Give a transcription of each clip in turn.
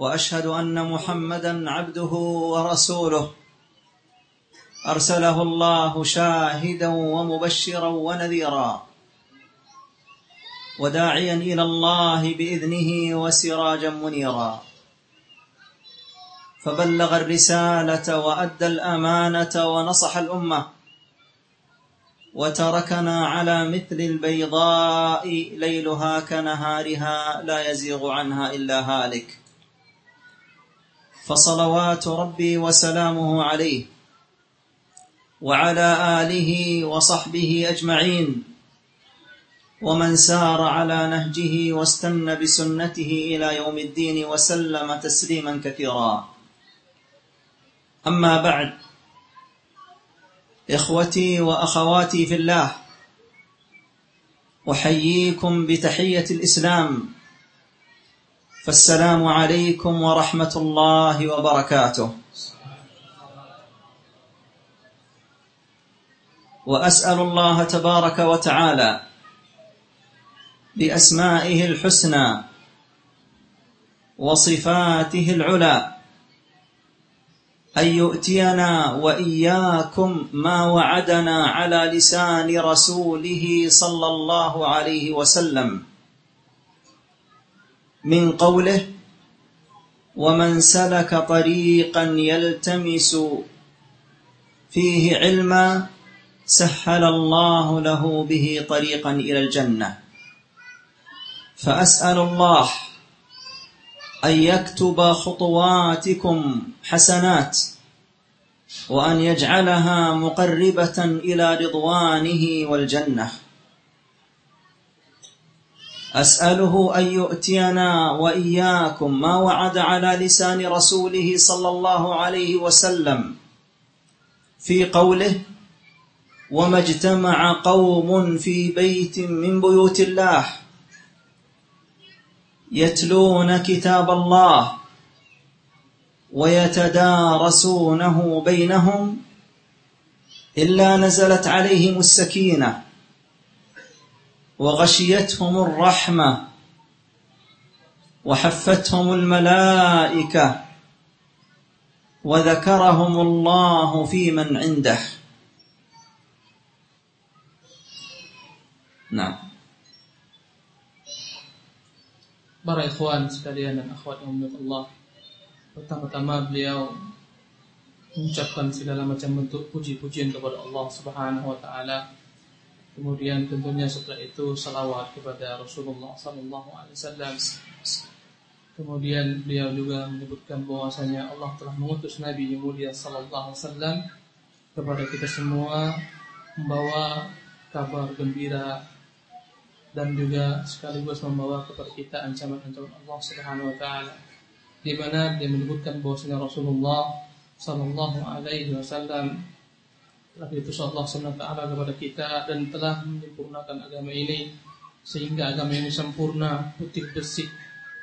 وأشهد أن محمدا عبده ورسوله. أرسله الله شاهدا ومبشرا ونذيرا. وداعيا إلى الله بإذنه وسراجا منيرا. فبلغ الرسالة وأدى الأمانة ونصح الأمة. وتركنا على مثل البيضاء ليلها كنهارها لا يزيغ عنها إلا هالك. فصلوات ربي وسلامه عليه وعلى آله وصحبه أجمعين ومن سار على نهجه واستنى بسنته إلى يوم الدين وسلم تسليما كثيرا. أما بعد إخوتي وأخواتي في الله أحييكم بتحية الإسلام. فالسلام عليكم ورحمة الله وبركاته. وأسأل الله تبارك وتعالى بأسمائه الحسنى وصفاته العلى أن يؤتينا وإياكم ما وعدنا على لسان رسوله صلى الله عليه وسلم. من قوله ومن سلك طريقا يلتمس فيه علما سهل الله له به طريقا إلى الجنة. فأسأل الله أن يكتب خطواتكم حسنات وأن يجعلها مقربة إلى رضوانه والجنة. أسأله أن يؤتينا وإياكم ما وعد على لسان رسوله صلى الله عليه وسلم في قوله وما اجتمع قوم في بيت من بيوت الله يتلون كتاب الله ويتدارسونه بينهم إلا نزلت عليهم السكينة. وغشيتهم الرحمه وحفتهم الملائكه وذكرهم الله في من عنده نعم Para ikhwan sekalian dan akhwat yang Allah Pertama-tama beliau mengucapkan segala macam bentuk puji-pujian kepada Allah Subhanahu wa taala. Kemudian tentunya setelah itu salawat kepada Rasulullah wasallam. Kemudian beliau juga menyebutkan bahwasanya Allah telah mengutus Nabi yang mulia sallallahu alaihi wasallam kepada kita semua membawa kabar gembira dan juga sekaligus membawa kepada kita ancaman-ancaman Allah Subhanahu wa taala di mana dia menyebutkan bahwasanya Rasulullah sallallahu alaihi wasallam telah diutus Allah taala kepada kita dan telah menyempurnakan agama ini sehingga agama ini sempurna, putih bersih,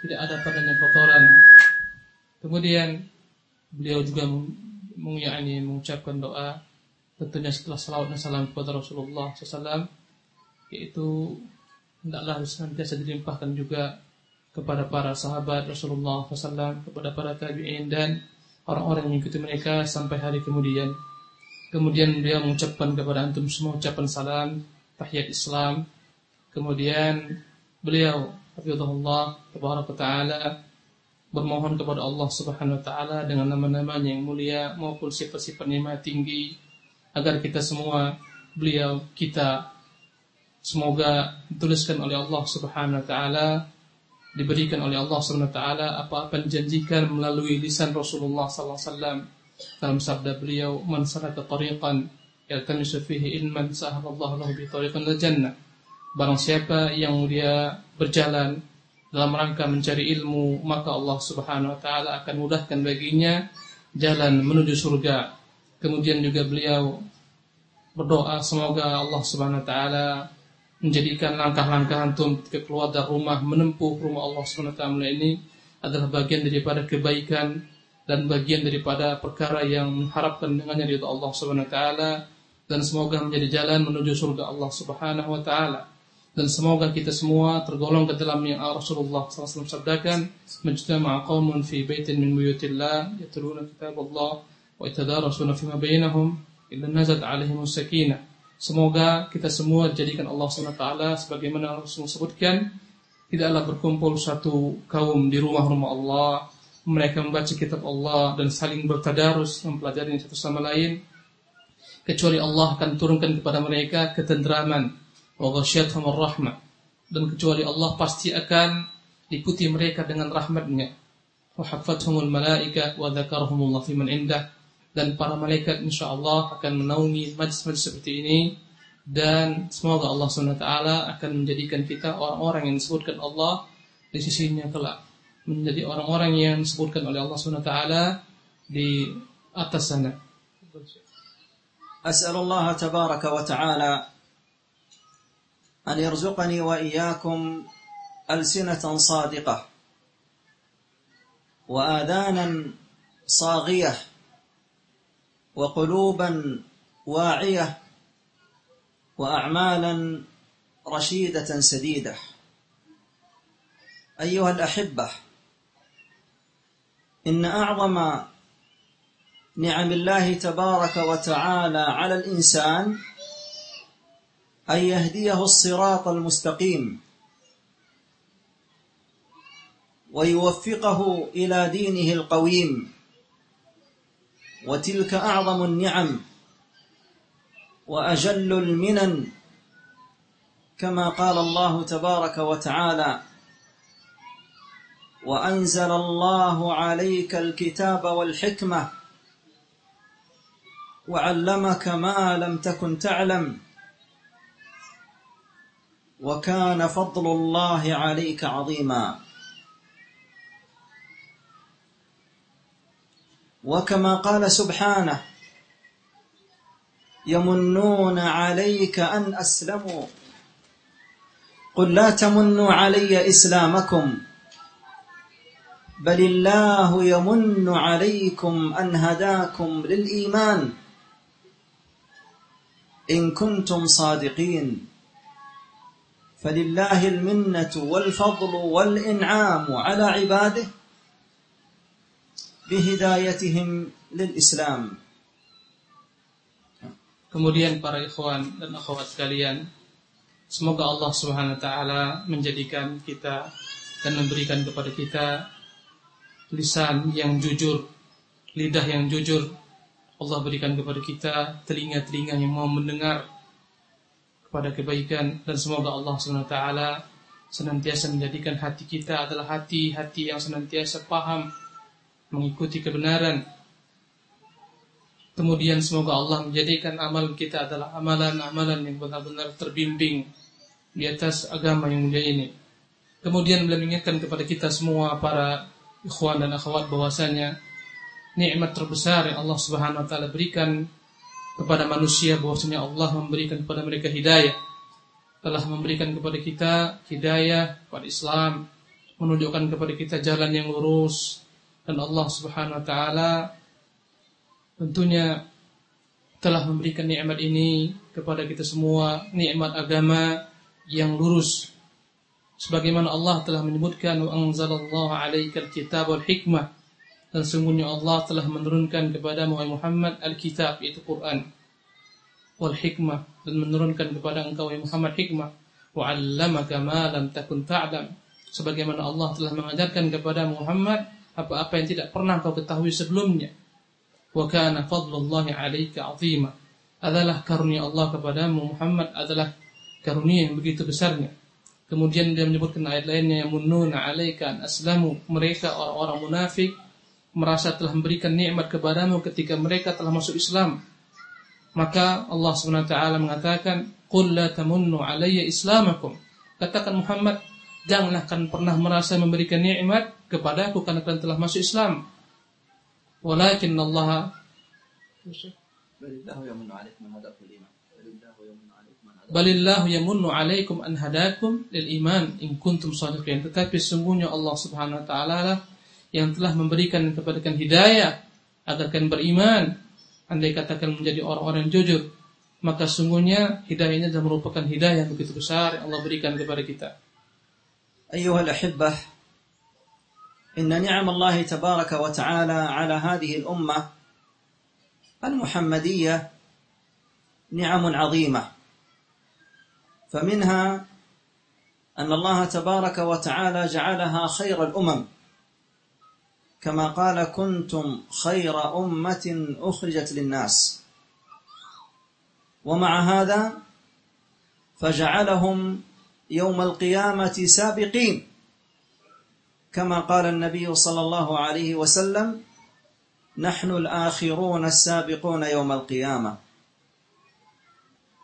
tidak ada padanya kotoran. Kemudian beliau juga mengucapkan doa tentunya setelah salawat dan salam kepada Rasulullah SAW yaitu hendaklah senantiasa dilimpahkan juga kepada para sahabat Rasulullah SAW, kepada para tabi'in dan orang-orang yang mengikuti mereka sampai hari kemudian. Kemudian beliau mengucapkan kepada antum semua ucapan salam, tahiyat Islam. Kemudian beliau Hafizahullah Tabaraka Ta'ala bermohon kepada Allah Subhanahu wa taala dengan nama-namanya yang mulia maupun sifat-sifat yang tinggi agar kita semua beliau kita Semoga dituliskan oleh Allah Subhanahu wa taala diberikan oleh Allah Subhanahu wa taala apa-apa dijanjikan melalui lisan Rasulullah sallallahu alaihi wasallam dalam sabda beliau man salaka tariqan yaltamisu fihi ilman sahalallahu lahu bi tariqan jannah barang siapa yang dia berjalan dalam rangka mencari ilmu, maka Allah Subhanahu wa taala akan mudahkan baginya jalan menuju surga. Kemudian juga beliau berdoa semoga Allah Subhanahu wa taala menjadikan langkah-langkah antum ketika keluar dari rumah menempuh rumah Allah Subhanahu wa taala ini adalah bagian daripada kebaikan dan bagian daripada perkara yang mengharapkan dengannya dari Allah Subhanahu wa taala. Dan semoga menjadi jalan menuju surga Allah Subhanahu wa taala. Dan semoga kita semua tergolong ke dalam yang Rasulullah SAW sabdakan majtama'a qaumun fi baitin min buyutillah yatluna kitab Allah wa yatadarasuna fima bainahum illa nazat alaihim sakinah semoga kita semua dijadikan Allah SWT sebagaimana Rasul sebutkan. Tidaklah berkumpul satu kaum di rumah-rumah Allah mereka membaca kitab Allah dan saling bertadarus mempelajari satu sama lain. Kecuali Allah akan turunkan kepada mereka ketenteraman wa dan kecuali Allah pasti akan diikuti mereka dengan rahmatnya. Wa malaika wa indah. Dan para malaikat insyaallah akan menaungi majlis-majlis seperti ini. Dan semoga Allah SWT akan menjadikan kita orang-orang yang disebutkan Allah di sisinya kelak menjadi orang-orang yang disebutkan oleh Allah SWT di atas sana. As'alullah tabaraka wa ta'ala أن يرزقني وإياكم ألسنة صادقة وآذانا صاغية وقلوبا واعية وأعمالا رشيدة سديدة أيها الأحبة إن أعظم نعم الله تبارك وتعالى على الإنسان أن يهديه الصراط المستقيم ويوفقه إلى دينه القويم وتلك أعظم النعم وأجل المنن كما قال الله تبارك وتعالى وأنزل الله عليك الكتاب والحكمة. وعلمك ما لم تكن تعلم. وكان فضل الله عليك عظيما. وكما قال سبحانه يمنون عليك أن أسلموا. قل لا تمنوا علي إسلامكم. بل الله يمن عليكم أن هداكم للإيمان إن كنتم صادقين فلله المنة والفضل والإنعام على عباده بهدايتهم للإسلام Kemudian para ikhwan dan akhwat sekalian, semoga Allah Subhanahu wa taala menjadikan kita dan memberikan kepada kita lisan yang jujur, lidah yang jujur. Allah berikan kepada kita telinga-telinga yang mau mendengar kepada kebaikan dan semoga Allah SWT senantiasa menjadikan hati kita adalah hati-hati yang senantiasa paham mengikuti kebenaran. Kemudian semoga Allah menjadikan amal kita adalah amalan-amalan yang benar-benar terbimbing di atas agama yang mulia ini. Kemudian beliau mengingatkan kepada kita semua para ikhwan dan akhwat bahwasanya nikmat terbesar yang Allah Subhanahu wa taala berikan kepada manusia bahwasanya Allah memberikan kepada mereka hidayah. Telah memberikan kepada kita hidayah pada Islam menunjukkan kepada kita jalan yang lurus. Dan Allah Subhanahu wa taala tentunya telah memberikan nikmat ini kepada kita semua nikmat agama yang lurus sebagaimana Allah telah menyebutkan wa anzalallahu alaikal kitab wal hikmah. Dan sungguhnya Allah telah menurunkan kepada Muhammad Alkitab yaitu Quran wal hikmah. Dan menurunkan kepada engkau Muhammad hikmah. Wa 'allamaka ma lam takun ta'lam. Sebagaimana Allah telah mengajarkan kepada Muhammad apa-apa yang tidak pernah kau ketahui sebelumnya. Wa kana fadlullahi 'alaika 'azima. Adalah karunia Allah kepada Muhammad adalah karunia yang begitu besarnya Kemudian dia menyebutkan ayat lainnya yang mununa 'alaika an aslamu mereka orang-orang munafik merasa telah memberikan nikmat kepadamu ketika mereka telah masuk Islam. Maka Allah SWT mengatakan, "Qul la tamunnu alayya islamakum." Katakan Muhammad, janganlah kalian pernah merasa memberikan nikmat kepada aku karena kalian telah masuk Islam. Walakin Allah balillahu yamunnu alaikum an hadakum lil iman in kuntum sadiqin. tetapi sungguhnya Allah Subhanahu wa taala yang telah memberikan kepada kalian hidayah agar kalian beriman. Andai katakan menjadi orang-orang yang jujur maka sungguhnya hidayahnya adalah merupakan hidayah yang begitu besar yang Allah berikan kepada kita. Ayuhal ahibbah inna ni'am Allah tabaraka wa ta'ala ala hadhihi al-ummah al-muhammadiyah ni'amun 'azimah. فمنها أن الله تبارك وتعالى جعلها خير الأمم كما قال كنتم خير أمة أخرجت للناس ومع هذا فجعلهم يوم القيامة سابقين كما قال النبي صلى الله عليه وسلم نحن الآخرون السابقون يوم القيامة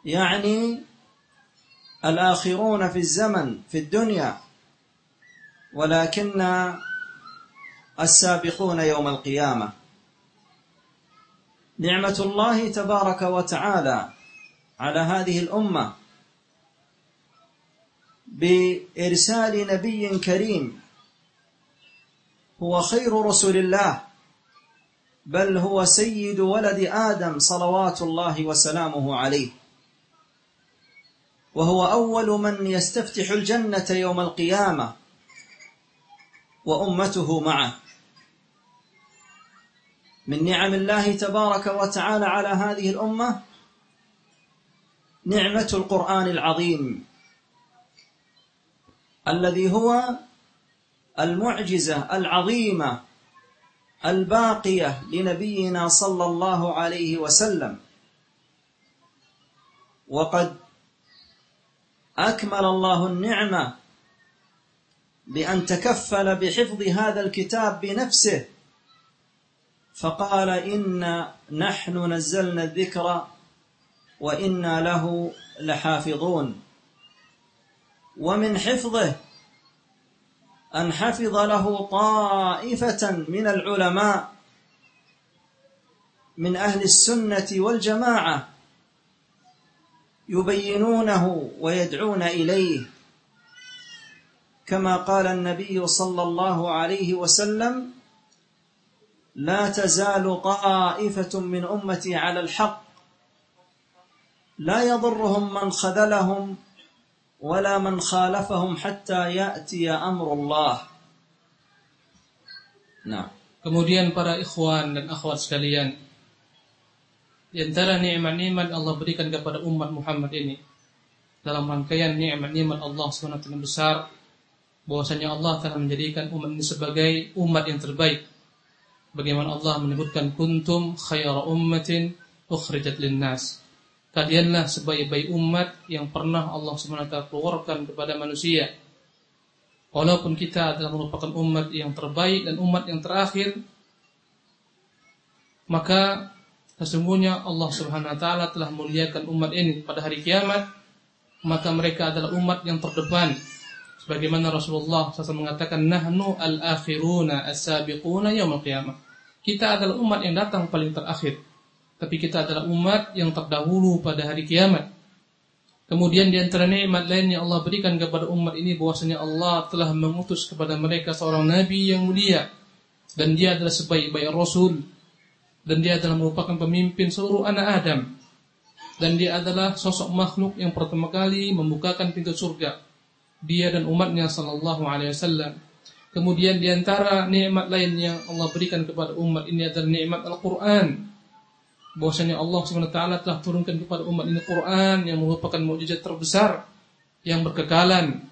يعني الآخرون في الزمن في الدنيا. ولكن السابقون يوم القيامة. نعمة الله تبارك وتعالى على هذه الأمة بإرسال نبي كريم. هو خير رسل الله بل هو سيد ولد آدم صلوات الله وسلامه عليه. وهو أول من يستفتح الجنة يوم القيامة وأمته معه. من نعم الله تبارك وتعالى على هذه الأمة نعمة القرآن العظيم الذي هو المعجزة العظيمة الباقية لنبينا صلى الله عليه وسلم. وقد أكمل الله النعمة بأن تكفل بحفظ هذا الكتاب بنفسه. فقال إن نحن نزلنا الذكر وإنا له لحافظون. ومن حفظه أن حفظ له طائفة من العلماء من أهل السنة والجماعة. يبينونه ويدعون إليه كما قال النبي صلى الله عليه وسلم لا تزال طائفة من أمتي على الحق لا يضرهم من خذلهم ولا من خالفهم حتى يأتي أمر الله Nah. Kemudian para ikhwan dan akhwat sekalian, di antara nikmat-nikmat Allah berikan kepada umat Muhammad ini dalam rangkaian nikmat-nikmat Allah SWT besar bahwasanya Allah telah menjadikan umat ini sebagai umat yang terbaik. Bagaimana Allah menyebutkan kuntum khayra ummatin ukhrijat linnas kalianlah sebaik-baik umat yang pernah Allah SWT keluarkan kepada manusia. Walaupun kita adalah merupakan umat yang terbaik dan umat yang terakhir, maka sesungguhnya Allah Subhanahu wa taala telah muliakan umat ini pada hari kiamat, maka mereka adalah umat yang terdepan. Sebagaimana Rasulullah SAW mengatakan, "Nahnu al-akhiruna as-sabiquna yaumil qiyamah." Kita adalah umat yang datang paling terakhir tapi kita adalah umat yang terdahulu pada hari kiamat. Kemudian di antara nikmat lain yang Allah berikan kepada umat ini bahwasanya Allah telah mengutus kepada mereka seorang nabi yang mulia dan dia adalah sebaik-baik rasul dan dia adalah merupakan pemimpin seluruh anak Adam dan dia adalah sosok makhluk yang pertama kali membukakan pintu surga dia dan umatnya sallallahu alaihi wasallam kemudian di antara nikmat lain yang Allah berikan kepada umat ini adalah nikmat Al-Qur'an bahwasanya Allah SWT telah turunkan kepada umat ini Quran yang merupakan mukjizat terbesar yang berkekalan.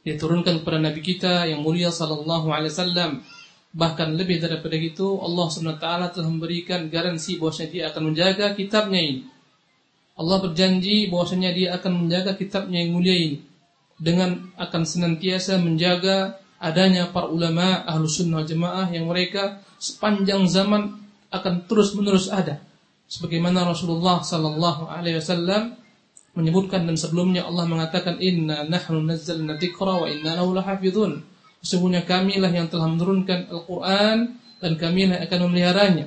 Diturunkan kepada Nabi kita yang mulia sallallahu alaihi wasallam. Bahkan lebih daripada itu Allah SWT telah memberikan garansi bahwasanya dia akan menjaga kitabnya ini. Allah berjanji bahwasanya dia akan menjaga kitabnya yang mulia ini dengan akan senantiasa menjaga adanya para ulama ahlu sunnah jemaah yang mereka sepanjang zaman akan terus menerus ada. Sebagaimana Rasulullah Sallallahu Alaihi Wasallam menyebutkan dan sebelumnya Allah mengatakan inna nahnu nazzalna dzikra wa inna lahu lahafizun. Sesungguhnya kamilah yang telah menurunkan Al-Qur'an dan kamilah yang akan memeliharanya.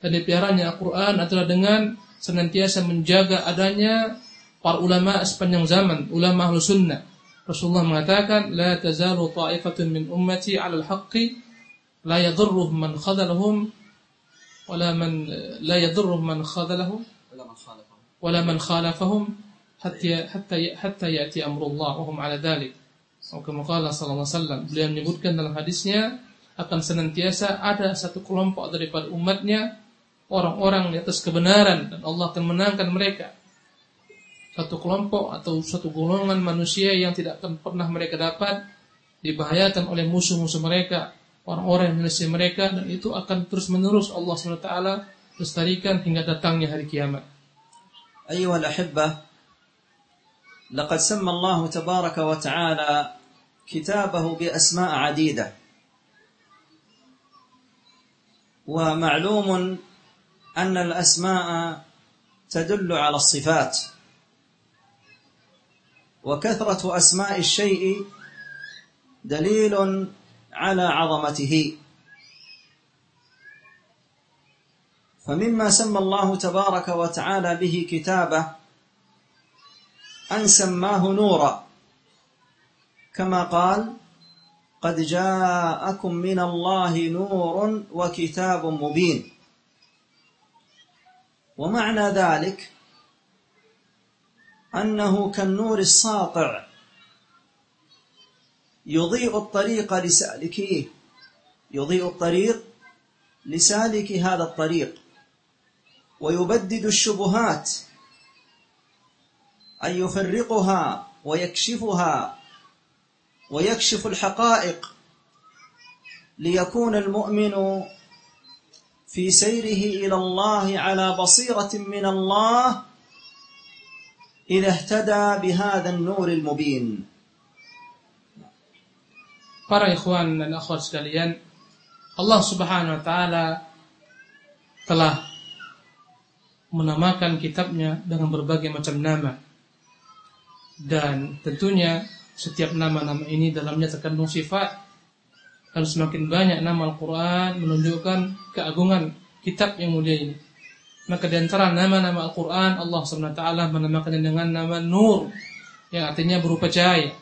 Dan dipeliharanya Al-Qur'an adalah dengan senantiasa menjaga adanya para ulama sepanjang zaman, ulama ahlu sunnah. Rasulullah mengatakan, La tazalu ta'ifatun min ummati ala al-haqqi, la yadurruh man khadalahum, wala man, la yadurruh man khadalahum, wala man khalafahum, hatta, hatta, hatta ya'ti amrullah, wahum ala dhalik. Sallallahu alaihi wasallam beliau menyebutkan dalam hadisnya akan senantiasa ada satu kelompok daripada umatnya orang-orang di atas kebenaran dan Allah akan menangkan mereka. Satu kelompok atau satu golongan manusia yang tidak akan pernah mereka dapat dibahayakan oleh musuh-musuh mereka, orang-orang yang menyelesaikan mereka dan itu akan terus-menerus Allah SWT lestarikan hingga datangnya hari kiamat. Ayuhal ahibbah لقد سمى الله تبارك وتعالى كتابه بأسماء عديدة. ومعلوم أن الأسماء تدل على الصفات. وكثرة أسماء الشيء دليل على عظمته. فمما سمى الله تبارك وتعالى به كتابه أن سماه نورا. كما قال قد جاءكم من الله نور وكتاب مبين. ومعنى ذلك أنه كالنور الساطع يضيء الطريق لسالكيه يضيء الطريق لسالك هذا الطريق ويبدد الشبهات أن يفرقها ويكشفها ويكشف الحقائق ليكون المؤمن في سيره إلى الله على بصيرة من الله إذا اهتدى بهذا النور المبين Para ikhwan dan akhwat sekalian, Allah Subhanahu wa taala telah menamakan kitabnya dengan berbagai macam nama. Dan tentunya setiap nama-nama ini dalamnya terkandung sifat. Dan semakin banyak nama Al-Quran menunjukkan keagungan kitab yang mulia ini. Maka di antara nama-nama Al-Quran Allah SWT menamakannya dengan nama Nur yang artinya berupa cahaya.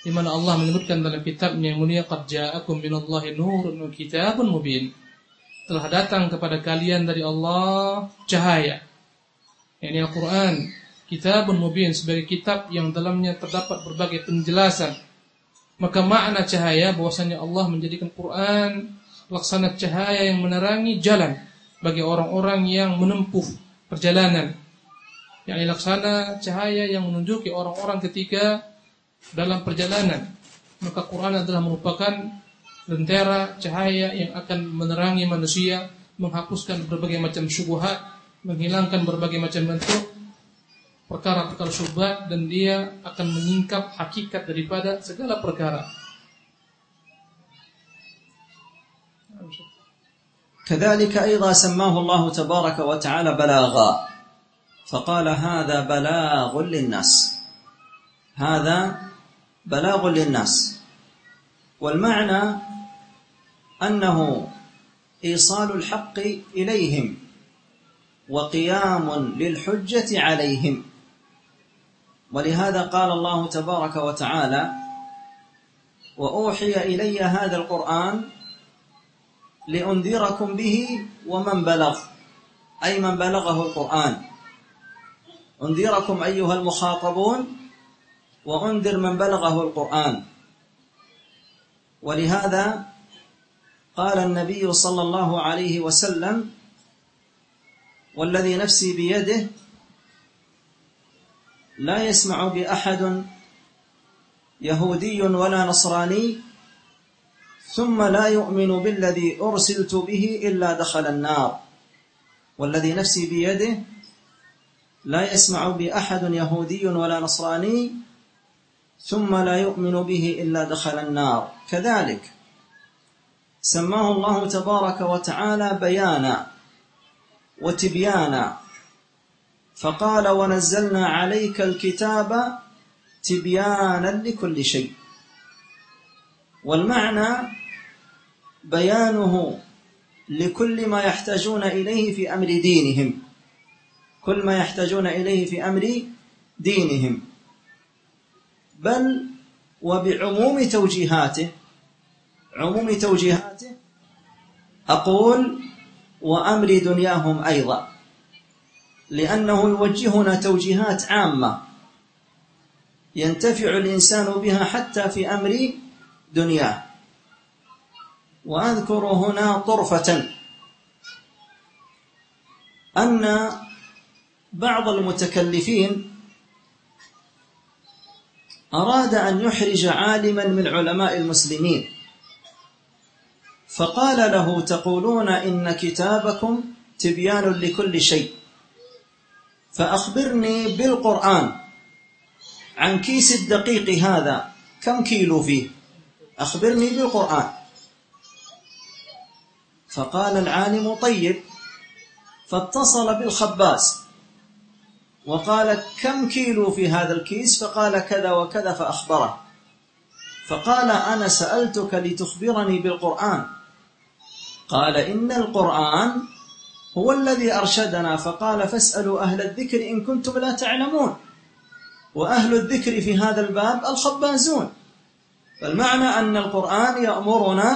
Di mana Allah menyebutkan dalam kitabnya yang mulia qad ja'akum minallahi nurun wa kitabun mubin. Telah datang kepada kalian dari Allah cahaya. Ini Al-Quran, kitabun mubin sebagai kitab yang dalamnya terdapat berbagai penjelasan. Maka makna cahaya bahwasanya Allah menjadikan Quran laksana cahaya yang menerangi jalan bagi orang-orang yang menempuh perjalanan. Yang laksana cahaya yang menunjuki orang-orang ketika dalam perjalanan. Maka Quran adalah merupakan lentera cahaya yang akan menerangi manusia, menghapuskan berbagai macam syubhat, menghilangkan berbagai macam bentuk perkara-perkara syubhat dan dia akan menyingkap hakikat daripada segala perkara. كذلك أيضا سماه الله تبارك وتعالى بلاغا. فقال هذا بلاغ للناس. هذا بلاغ للناس. والمعنى أنه إيصال الحق إليهم وقيام للحجة عليهم. ولهذا قال الله تبارك وتعالى وأوحي إلي هذا القرآن لأنذركم به ومن بلغ أي من بلغه القرآن. أنذركم أيها المخاطبون وأنذر من بلغه القرآن. ولهذا قال النبي صلى الله عليه وسلم والذي نفسي بيده لا يسمع بأحد يهودي ولا نصراني ثم لا يؤمن بالذي أرسلت به إلا دخل النار. والذي نفسي بيده لا يسمع بأحد يهودي ولا نصراني ثم لا يؤمن به إلا دخل النار. كذلك سماه الله تبارك وتعالى بيانا وتبيانا. فقال ونزلنا عليك الكتاب تبيانا لكل شيء. والمعنى بيانه لكل ما يحتاجون إليه في أمر دينهم. كل ما يحتاجون إليه في أمر دينهم. بل وبعموم توجيهاته عموم توجيهاته أقول وأمر دنياهم أيضا. لأنه يوجهنا توجيهات عامة. ينتفع الإنسان بها حتى في أمر دنياه. وأذكر هنا طرفة. أن بعض المتكلفين أراد أن يحرج عالما من علماء المسلمين. فقال له تقولون إن كتابكم تبيان لكل شيء. فأخبرني بالقرآن عن كيس الدقيق هذا. كم كيلو فيه؟ أخبرني بالقرآن. فقال العالم طيب. فاتصل بالخباز. وقال كم كيلو في هذا الكيس؟ فقال كذا وكذا فأخبره. فقال أنا سألتك لتخبرني بالقرآن. قال إن القرآن هو الذي أرشدنا فقال فاسألوا أهل الذكر إن كنتم لا تعلمون. وأهل الذكر في هذا الباب الخبازون. فالمعنى أن القرآن يأمرنا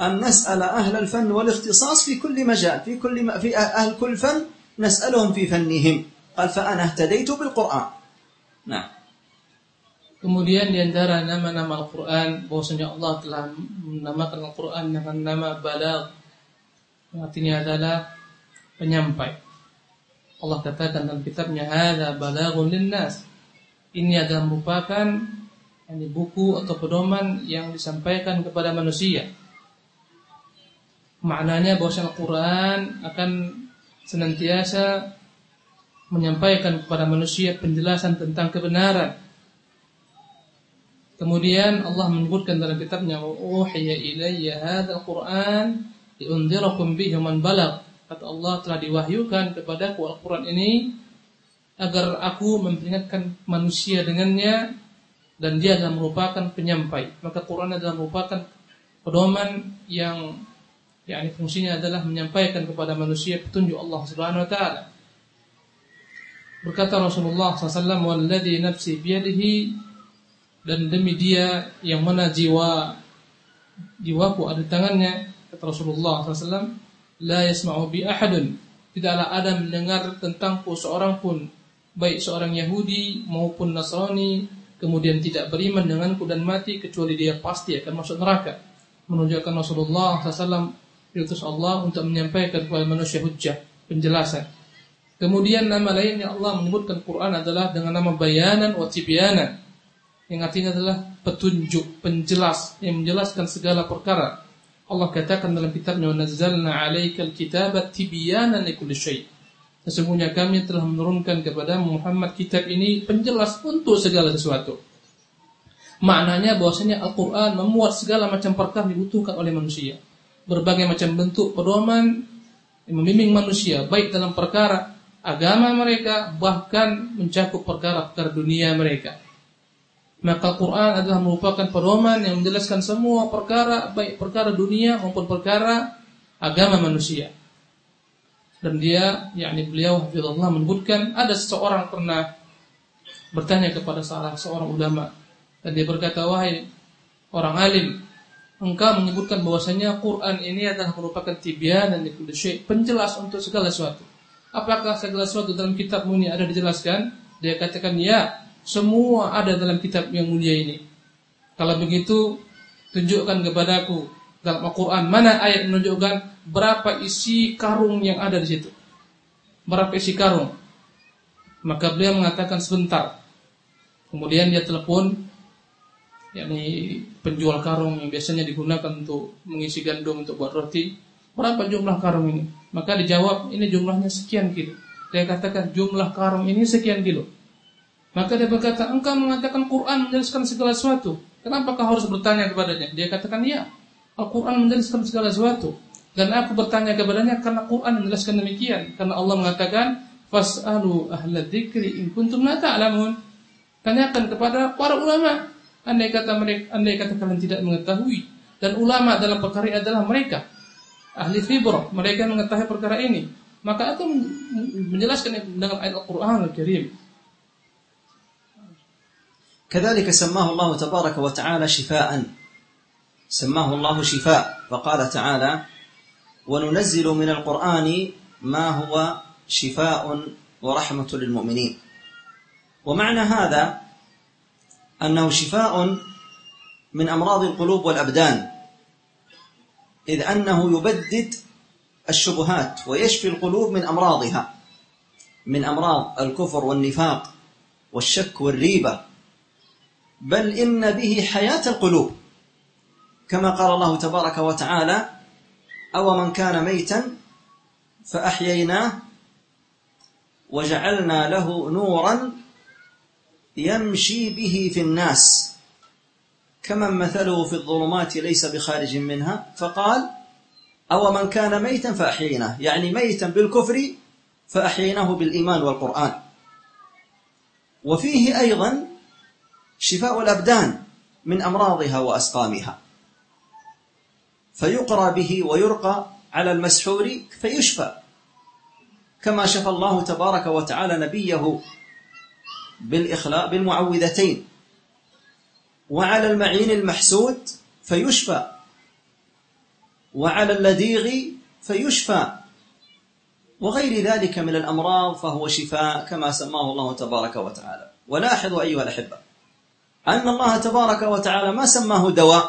أن نسأل أهل الفن والاختصاص في كل مجال في كل في أهل كل فن نسألهم في فنهم. قال فأنا اهتديت بالقرآن. نعم. Kemudian di antara nama-nama Al-Quran bahwasanya Allah telah menamakan Al-Quran dengan nama Balag artinya adalah penyampai. Allah katakan dalam kitabnya Hada balagun linnas. Ini adalah merupakan ini buku atau pedoman yang disampaikan kepada manusia. Maknanya bahwa Al-Quran akan senantiasa menyampaikan kepada manusia penjelasan tentang kebenaran. Kemudian Allah menyebutkan dalam kitabnya uhiya ilayya hadzal Qur'an liunzirakum bihi man balagh. Kata Allah telah diwahyukan kepadaku Al-Qur'an ini agar aku memperingatkan manusia dengannya dan dia adalah merupakan penyampai. Maka Quran adalah merupakan pedoman yang yakni fungsinya adalah menyampaikan kepada manusia petunjuk Allah Subhanahu wa taala. Berkata Rasulullah SAW, Walladhi nafsi biyadihi dan demi dia yang mana jiwa jiwaku ada tangannya kata Rasulullah SAW la yasma'u bi ahadun. Tidaklah ada mendengar tentangku seorang pun baik seorang Yahudi maupun Nasrani kemudian tidak beriman denganku dan mati kecuali dia pasti akan masuk neraka. Menunjukkan Rasulullah SAW diutus Allah untuk menyampaikan kepada manusia hujjah penjelasan. Kemudian nama lain yang Allah menyebutkan Quran adalah dengan nama bayanan wa tibyanan yang artinya adalah petunjuk, penjelas yang menjelaskan segala perkara. Allah katakan dalam kitabnya nazzalna 'alaikal kitaba tibyanan likulli syai'. Sesungguhnya kami telah menurunkan kepada Muhammad kitab ini penjelas untuk segala sesuatu. Maknanya bahwasanya Al-Qur'an memuat segala macam perkara dibutuhkan oleh manusia. Berbagai macam bentuk pedoman yang membimbing manusia baik dalam perkara agama mereka bahkan mencakup perkara-perkara dunia mereka. Maka Al-Quran adalah merupakan pedoman yang menjelaskan semua perkara baik perkara dunia maupun perkara agama manusia. Dan dia, yakni beliau Allah menyebutkan ada seseorang pernah bertanya kepada salah seorang ulama dan dia berkata wahai orang alim engkau menyebutkan bahwasanya Quran ini adalah merupakan tibyan dan penjelas untuk segala sesuatu Apakah segala sesuatu dalam kitab ini ada dijelaskan? Dia katakan ya, semua ada dalam kitab yang mulia ini. Kalau begitu, tunjukkan kepadaku dalam Al-Quran mana ayat menunjukkan berapa isi karung yang ada di situ. Berapa isi karung? Maka beliau mengatakan sebentar. Kemudian dia telepon yakni penjual karung yang biasanya digunakan untuk mengisi gandum untuk buat roti. Berapa jumlah karung ini? Maka dijawab, ini jumlahnya sekian kilo. Dia katakan, jumlah karung ini sekian kilo. Maka dia berkata, engkau mengatakan Quran menjelaskan segala sesuatu. Kenapa kau harus bertanya kepadanya? Dia katakan, ya. Al-Quran menjelaskan segala sesuatu. Dan aku bertanya kepadanya karena Quran menjelaskan demikian. Karena Allah mengatakan, Fas'alu ahla dzikri in kuntum la ta'lamun. Tanyakan kepada para ulama. Andai kata mereka, andai kata kalian tidak mengetahui dan ulama dalam perkara ini adalah mereka ahli fibrah, mereka mengetahui perkara ini. Maka itu menjelaskan dengan ayat Al-Qur'an Al-Karim. كذلك سماه الله تبارك وتعالى شفاء. سماه الله شفاء. فقال تعالى وننزل من القرآن ما هو شفاء ورحمة للمؤمنين. ومعنى هذا أنه شفاء من أمراض القلوب والأبدان إذ أنه يبدد الشبهات ويشفي القلوب من أمراضها من أمراض الكفر والنفاق والشك والريبة. بل إن به حياة القلوب. كما قال الله تبارك وتعالى أو من كان ميتا فأحييناه وجعلنا له نورا يمشي به في الناس. كمن مثله في الظلمات ليس بخارج منها؟ فقال أو من كان ميتا فأحييناه؟ يعني ميتا بالكفر فأحييناه بالإيمان والقرآن. وفيه أيضا شفاء الأبدان من أمراضها وأسقامها. فيقرى به ويرقى على المسحور فيشفى. كما شفى الله تبارك وتعالى نبيه بالإخلاء بالمعوذتين. وعلى المعين المحسود فيشفى. وعلى اللديغ فيشفى. وغير ذلك من الأمراض فهو شفاء كما سماه الله تبارك وتعالى. ولاحظوا أيها الأحبة أن الله تبارك وتعالى ما سماه دواء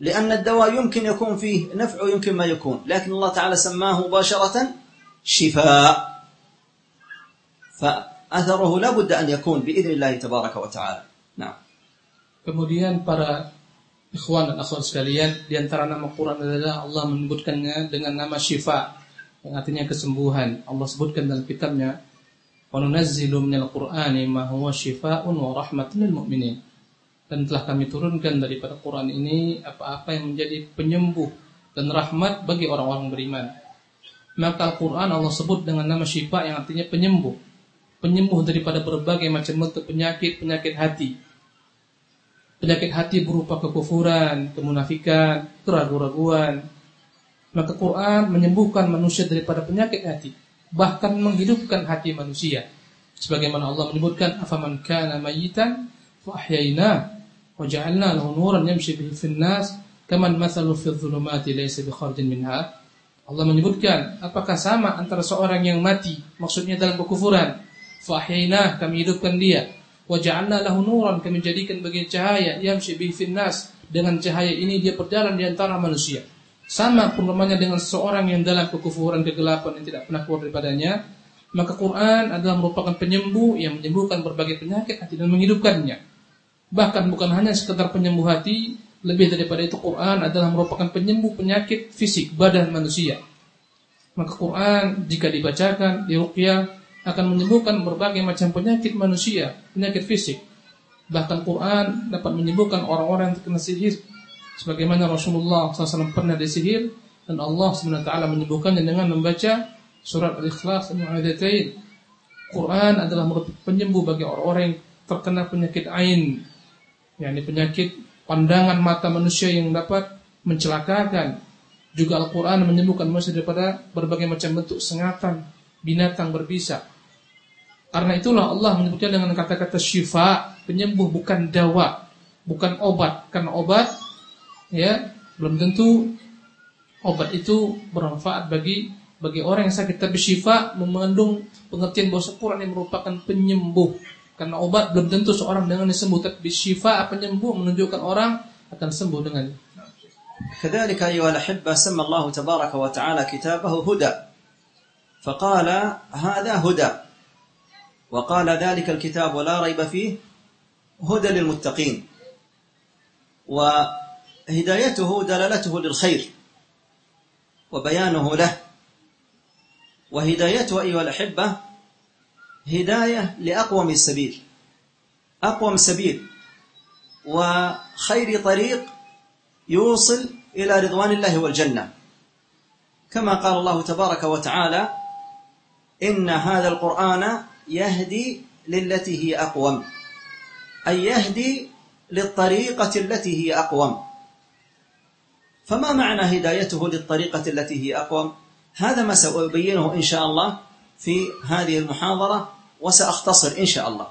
لأن الدواء يمكن يكون فيه نفع ويمكن ما يكون لكن الله تعالى سماه مباشرة شفاء فأثره لا بد أن يكون بإذن الله تبارك وتعالى نعم Kemudian para ikhwan dan akhwat sekalian, di antara nama Quran adalah Allah menyebutkannya dengan nama syifa, yang artinya kesembuhan. Allah sebutkan dalam kitabnya, "Wa nunazzilu minal Qur'ani ma huwa syifaa'un wa rahmatun lil mu'minin." Dan telah kami turunkan daripada Quran ini apa-apa yang menjadi penyembuh dan rahmat bagi orang-orang beriman. Maka Al-Quran Allah sebut dengan nama syifa yang artinya penyembuh. Penyembuh daripada berbagai macam bentuk penyakit, penyakit hati Penyakit hati berupa kekufuran, kemunafikan, keraguan-raguan. Maka Quran menyembuhkan manusia daripada penyakit hati, bahkan menghidupkan hati manusia. Sebagaimana Allah menyebutkan, "Afaman kana mayitan fa ahyayna wa ja'alna lahu nuran yamshi bihi fil nas, kaman mathalu fi dhulumati laysa bi kharjin minha." Allah menyebutkan, apakah sama antara seorang yang mati, maksudnya dalam kekufuran, fa ahyayna, kami hidupkan dia, Waja'alna lahu nuran kami jadikan bagi cahaya yang bihi finnas dengan cahaya ini dia berjalan di antara manusia. Sama perumpamannya dengan seorang yang dalam kekufuran kegelapan yang tidak pernah keluar daripadanya, maka Quran adalah merupakan penyembuh yang menyembuhkan berbagai penyakit hati dan menghidupkannya. Bahkan bukan hanya sekedar penyembuh hati, lebih daripada itu Quran adalah merupakan penyembuh penyakit fisik badan manusia. Maka Quran jika dibacakan, diruqyah, akan menyembuhkan berbagai macam penyakit manusia, penyakit fisik. Bahkan Quran dapat menyembuhkan orang-orang yang terkena sihir. Sebagaimana Rasulullah SAW pernah disihir dan Allah SWT menyembuhkannya dengan membaca surat Al-Ikhlas Mu'adatain. Quran adalah penyembuh bagi orang-orang yang terkena penyakit ain, yakni penyakit pandangan mata manusia yang dapat mencelakakan. Juga Al-Quran menyembuhkan manusia daripada berbagai macam bentuk sengatan, binatang berbisa. Karena itulah Allah menyebutkan dengan kata-kata syifa, penyembuh bukan dawa, bukan obat. Karena obat ya belum tentu obat itu bermanfaat bagi bagi orang yang sakit tapi syifa mengandung pengertian bahwa Quran yang merupakan penyembuh. Karena obat belum tentu seorang dengan sembuh tapi syifa penyembuh menunjukkan orang akan sembuh dengan كذلك أيها الأحبة سمى الله تبارك وتعالى كتابه هدى فقال هذا هدى وقال ذلك الكتاب ولا ريب فيه هدى للمتقين وهدايته دلالته للخير وبيانه له. وهدايته أيها الأحبة هداية لأقوم السبيل أقوم سبيل وخير طريق يوصل إلى رضوان الله والجنة. كما قال الله تبارك وتعالى إن هذا القرآن يهدي للتي هي أقوم أي يهدي للطريقة التي هي أقوم. فما معنى هدايته للطريقة التي هي أقوم هذا ما سأبينه إن شاء الله في هذه المحاضرة وسأختصر إن شاء الله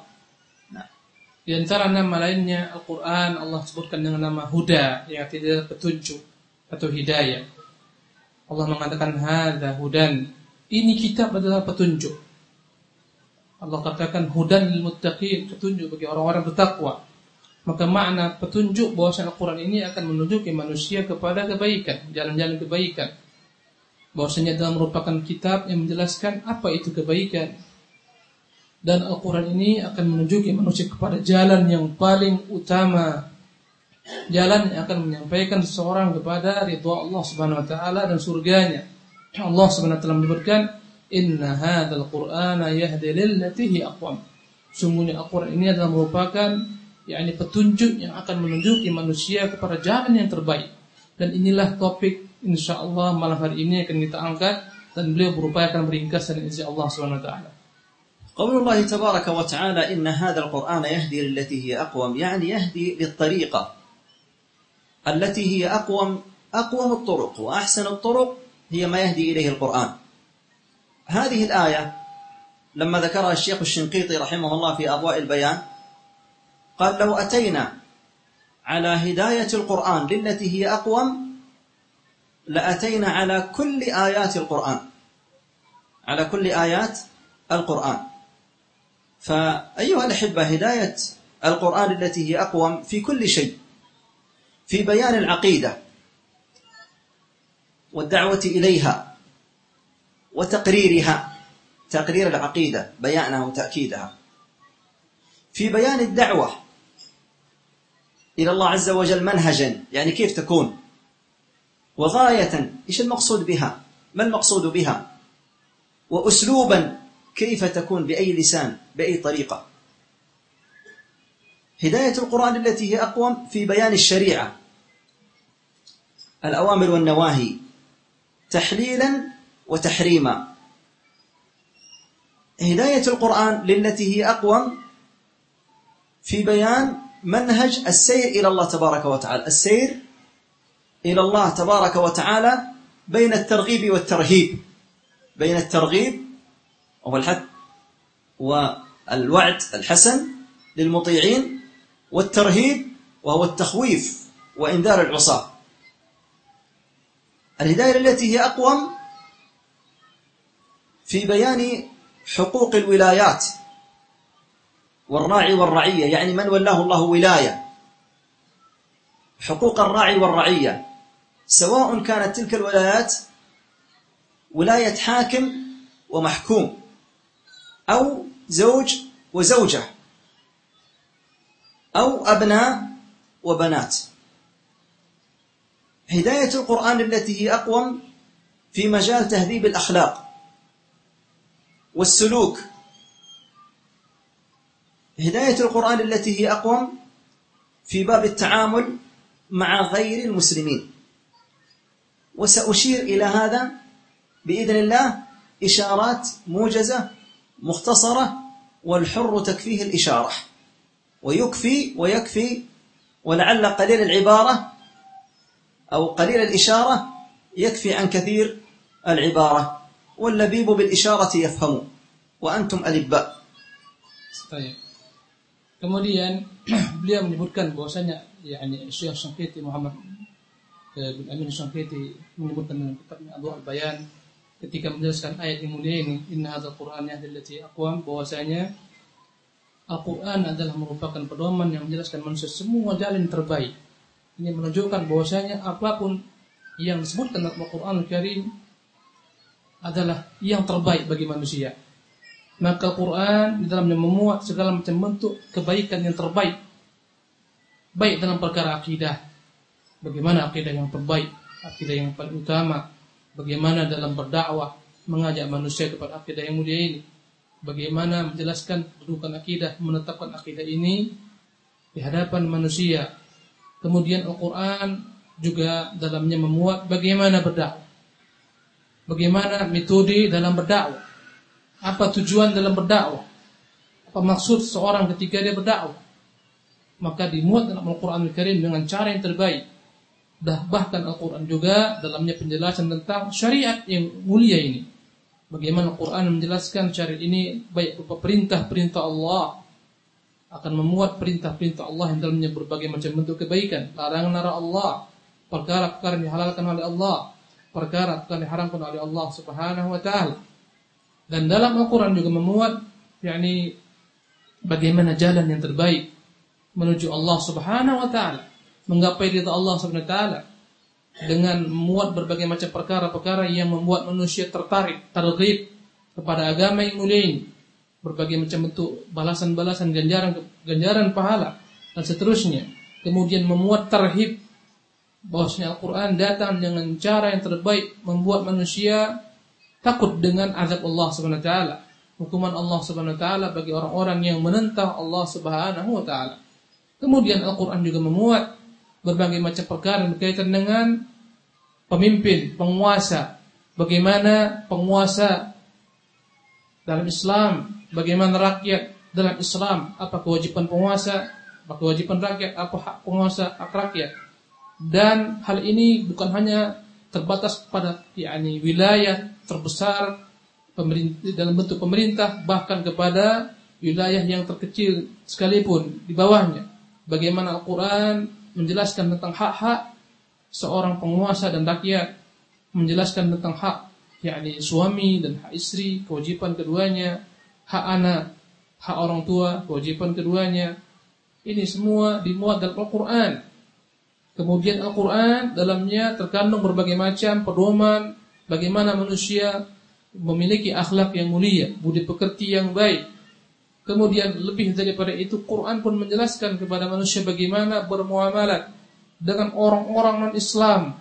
Di antara nama lainnya Al-Quran Allah sebutkan dengan nama Huda yang artinya petunjuk atau hidayah. Allah mengatakan Hada hudan. Ini kitab adalah petunjuk. Allah katakan hudan lil muttaqin, petunjuk bagi orang-orang bertakwa. Maka makna petunjuk bahwa Al-Quran ini akan menunjuki manusia kepada kebaikan, jalan-jalan kebaikan. Bahwasanya adalah merupakan kitab yang menjelaskan apa itu kebaikan, dan Al-Quran ini akan menunjuki manusia kepada jalan yang paling utama. Jalan yang akan menyampaikan seseorang kepada ridha Allah Subhanahu wa taala dan surganya. Allah Subhanahu wa taala menyebutkan inna hadzal qur'ana yahdi lillati hi aqwam. Sungguhnya Al-Quran ini adalah merupakan yakni petunjuk yang akan menunjuki manusia kepada jalan yang terbaik dan inilah topik insyaallah malam hari ini akan kita angkat dan beliau berupaya akan meringkas dan insya Allah Subhanahu wa taala قول الله تبارك وتعالى إن هذا القرآن يهدي للتي هي أقوم يعني يهدي للطريقة التي هي أقوم أقوم الطرق وأحسن الطرق هي ما يهدي إليه القرآن هذه الآية لما ذكرها الشيخ الشنقيطي رحمه الله في أضواء البيان قال لو أتينا على هداية القرآن للتي هي أقوم؟ لأتينا على كل آيات القرآن. على كل آيات القرآن. فأيها الأحبة هداية القرآن التي هي أقوم في كل شيء. في بيان العقيدة والدعوة إليها وتقريرها. تقرير العقيدة بيانها وتأكيدها. في بيان الدعوة إلى الله عز وجل منهجا. يعني كيف تكون؟ وغاية إيش المقصود بها؟ ما المقصود بها؟ وأسلوبا كيف تكون بأي لسان بأي طريقة؟ هداية القرآن التي هي أقوم في بيان الشريعة. الأوامر والنواهي. تحليلا وتحريما. هداية القرآن للتي هي أقوم في بيان منهج السير إلى الله تبارك وتعالى. السير إلى الله تبارك وتعالى بين الترغيب والترهيب. بين الترغيب وهو الحث والوعد الحسن للمطيعين والترهيب وهو التخويف وإنذار العصاة. الهداية التي هي أقوم في بيان حقوق الولايات والراعي والرعية يعني من ولاه الله ولاية. حقوق الراعي والرعية. سواء كانت تلك الولايات ولاية حاكم ومحكوم أو زوج وزوجة أو أبناء وبنات. هداية القرآن التي هي أقوم في مجال تهذيب الأخلاق والسلوك هداية القرآن التي هي أقوم في باب التعامل مع غير المسلمين. وسأشير إلى هذا بإذن الله إشارات موجزة مختصرة والحر تكفيه الإشارة. ويكفي ويكفي ولعل قليل العبارة أو قليل الإشارة يكفي عن كثير العبارة. واللبيب بالإشارة يفهم وأنتم ألباء طيب. Kemudian beliau menyebutkan bahwasanya yakni Syekh Syangkiti Muhammad bin Amin Syangkiti menyebutkan dalam kitabnya Adwa Al-Bayan ketika menjelaskan ayat yang mulia ini inna hadzal qur'an yahdillati aqwam bahwasanya Al-Qur'an adalah merupakan pedoman yang menjelaskan manusia semua jalan terbaik. Ini menunjukkan bahwasanya apa pun yang disebutkan dalam Al-Qur'an Al-Karim adalah yang terbaik bagi manusia. Maka Al-Quran di dalamnya memuat segala macam bentuk kebaikan yang terbaik. Baik dalam perkara akidah. Bagaimana akidah yang terbaik, akidah yang paling utama, Bagaimana dalam berdakwah mengajak manusia kepada akidah yang mulia ini. Bagaimana menjelaskan kedudukan akidah, menetapkan akidah ini di hadapan manusia. Kemudian Al-Quran juga dalamnya memuat bagaimana berdakwah. Bagaimana metode dalam berdakwah. Apa tujuan dalam berdakwah? Apa maksud seorang ketika dia berdakwah? Maka dimuat dalam Al-Quran Al-Karim dengan cara yang terbaik. Dah bahkan Al-Quran juga dalamnya penjelasan tentang syariat yang mulia ini. Bagaimana Al-Quran menjelaskan syariat ini baik berupa perintah-perintah Allah akan memuat perintah-perintah Allah yang dalamnya berbagai macam bentuk kebaikan, larangan-larangan Allah, perkara-perkara yang dihalalkan oleh Allah, perkara-perkara yang diharamkan oleh Allah Subhanahu wa taala. Dan dalam Al-Quran juga memuat yakni bagaimana jalan yang terbaik menuju Allah Subhanahu wa taala, menggapai ridha Allah Subhanahu wa taala dengan memuat berbagai macam perkara-perkara yang membuat manusia tertarik, tergib kepada agama yang mulia ini. Berbagai macam bentuk balasan-balasan ganjaran ganjaran pahala dan seterusnya. Kemudian memuat terhib bahwasanya Al-Qur'an datang dengan cara yang terbaik membuat manusia takut dengan azab Allah Subhanahu wa taala, hukuman Allah Subhanahu wa taala bagi orang-orang yang menentang Allah Subhanahu wa taala. Kemudian Al-Qur'an juga memuat berbagai macam perkara berkaitan dengan pemimpin, penguasa, bagaimana penguasa dalam Islam, bagaimana rakyat dalam Islam, apa kewajiban penguasa, apa kewajiban rakyat, apa hak penguasa, hak rakyat. Dan hal ini bukan hanya terbatas pada yakni wilayah terbesar dalam bentuk pemerintah bahkan kepada wilayah yang terkecil sekalipun di bawahnya. Bagaimana Al-Qur'an menjelaskan tentang hak-hak seorang penguasa dan rakyat, menjelaskan tentang hak yakni suami dan hak istri, kewajiban keduanya, hak anak, hak orang tua, kewajiban keduanya. Ini semua dimuat dalam Al-Qur'an. Kemudian Al-Quran dalamnya terkandung berbagai macam pedoman bagaimana manusia memiliki akhlak yang mulia, budi pekerti yang baik. Kemudian lebih daripada itu Quran pun menjelaskan kepada manusia bagaimana bermuamalat dengan orang-orang non-Islam,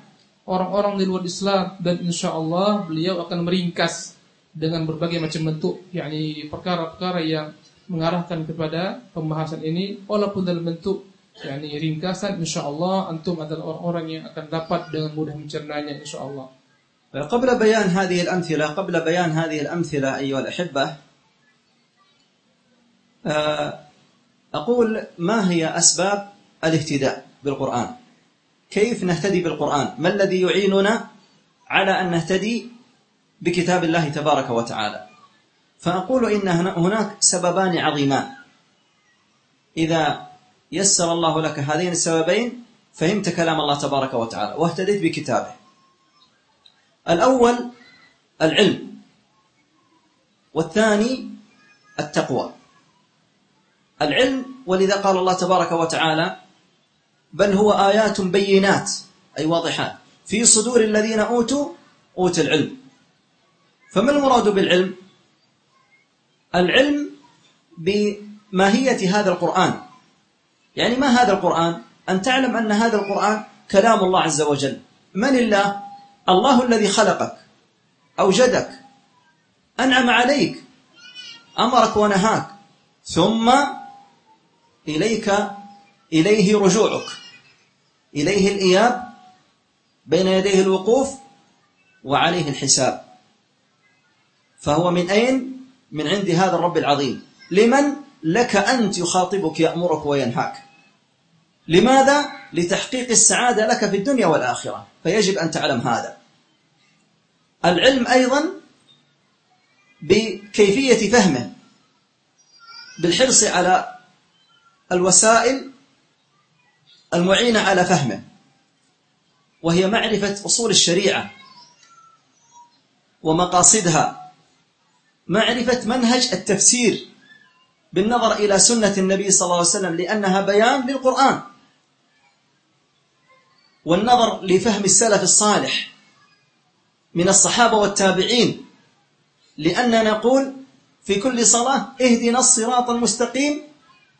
orang-orang di luar Islam dan insya Allah beliau akan meringkas dengan berbagai macam bentuk yakni perkara-perkara yang mengarahkan kepada pembahasan ini walaupun dalam bentuk yani ringkasan insyaallah antum adalah orang-orang yang akan dapat dengan mudah mencernanya insyaallah. قبل بيان هذه الأمثلة قبل بيان هذه الأمثلة أيها الأحبة أقول ما هي أسباب الاهتداء بالقرآن كيف نهتدي بالقرآن ما الذي يعيننا على أن نهتدي بكتاب الله تبارك وتعالى فأقول إن هناك سببان عظيمان إذا يسر الله لك هذين السببين فهمت كلام الله تبارك وتعالى واهتديت بكتابه. الأول العلم والثاني التقوى. العلم ولذا قال الله تبارك وتعالى بل هو آيات بينات أي واضحات. في صدور الذين أوتوا أوت العلم. فما المراد بالعلم؟ العلم بماهية هذا القرآن. يعني ما هذا القرآن؟ أن تعلم أن هذا القرآن كلام الله عز وجل. من الله؟ الله الذي خلقك أوجدك أنعم عليك أمرك ونهاك ثم إليك إليه رجوعك. إليه الإياب بين يديه الوقوف وعليه الحساب. فهو من أين؟ من عند هذا الرب العظيم. لمن؟ لك أنت يخاطبك يأمرك وينهاك. لماذا؟ لتحقيق السعادة لك في الدنيا والآخرة. فيجب أن تعلم هذا. العلم أيضا بكيفية فهمه بالحرص على الوسائل المعينة على فهمه وهي معرفة أصول الشريعة ومقاصدها معرفة منهج التفسير بالنظر إلى سنة النبي صلى الله عليه وسلم لأنها بيان للقرآن. والنظر لفهم السلف الصالح من الصحابة والتابعين لأننا نقول في كل صلاة اهدنا الصراط المستقيم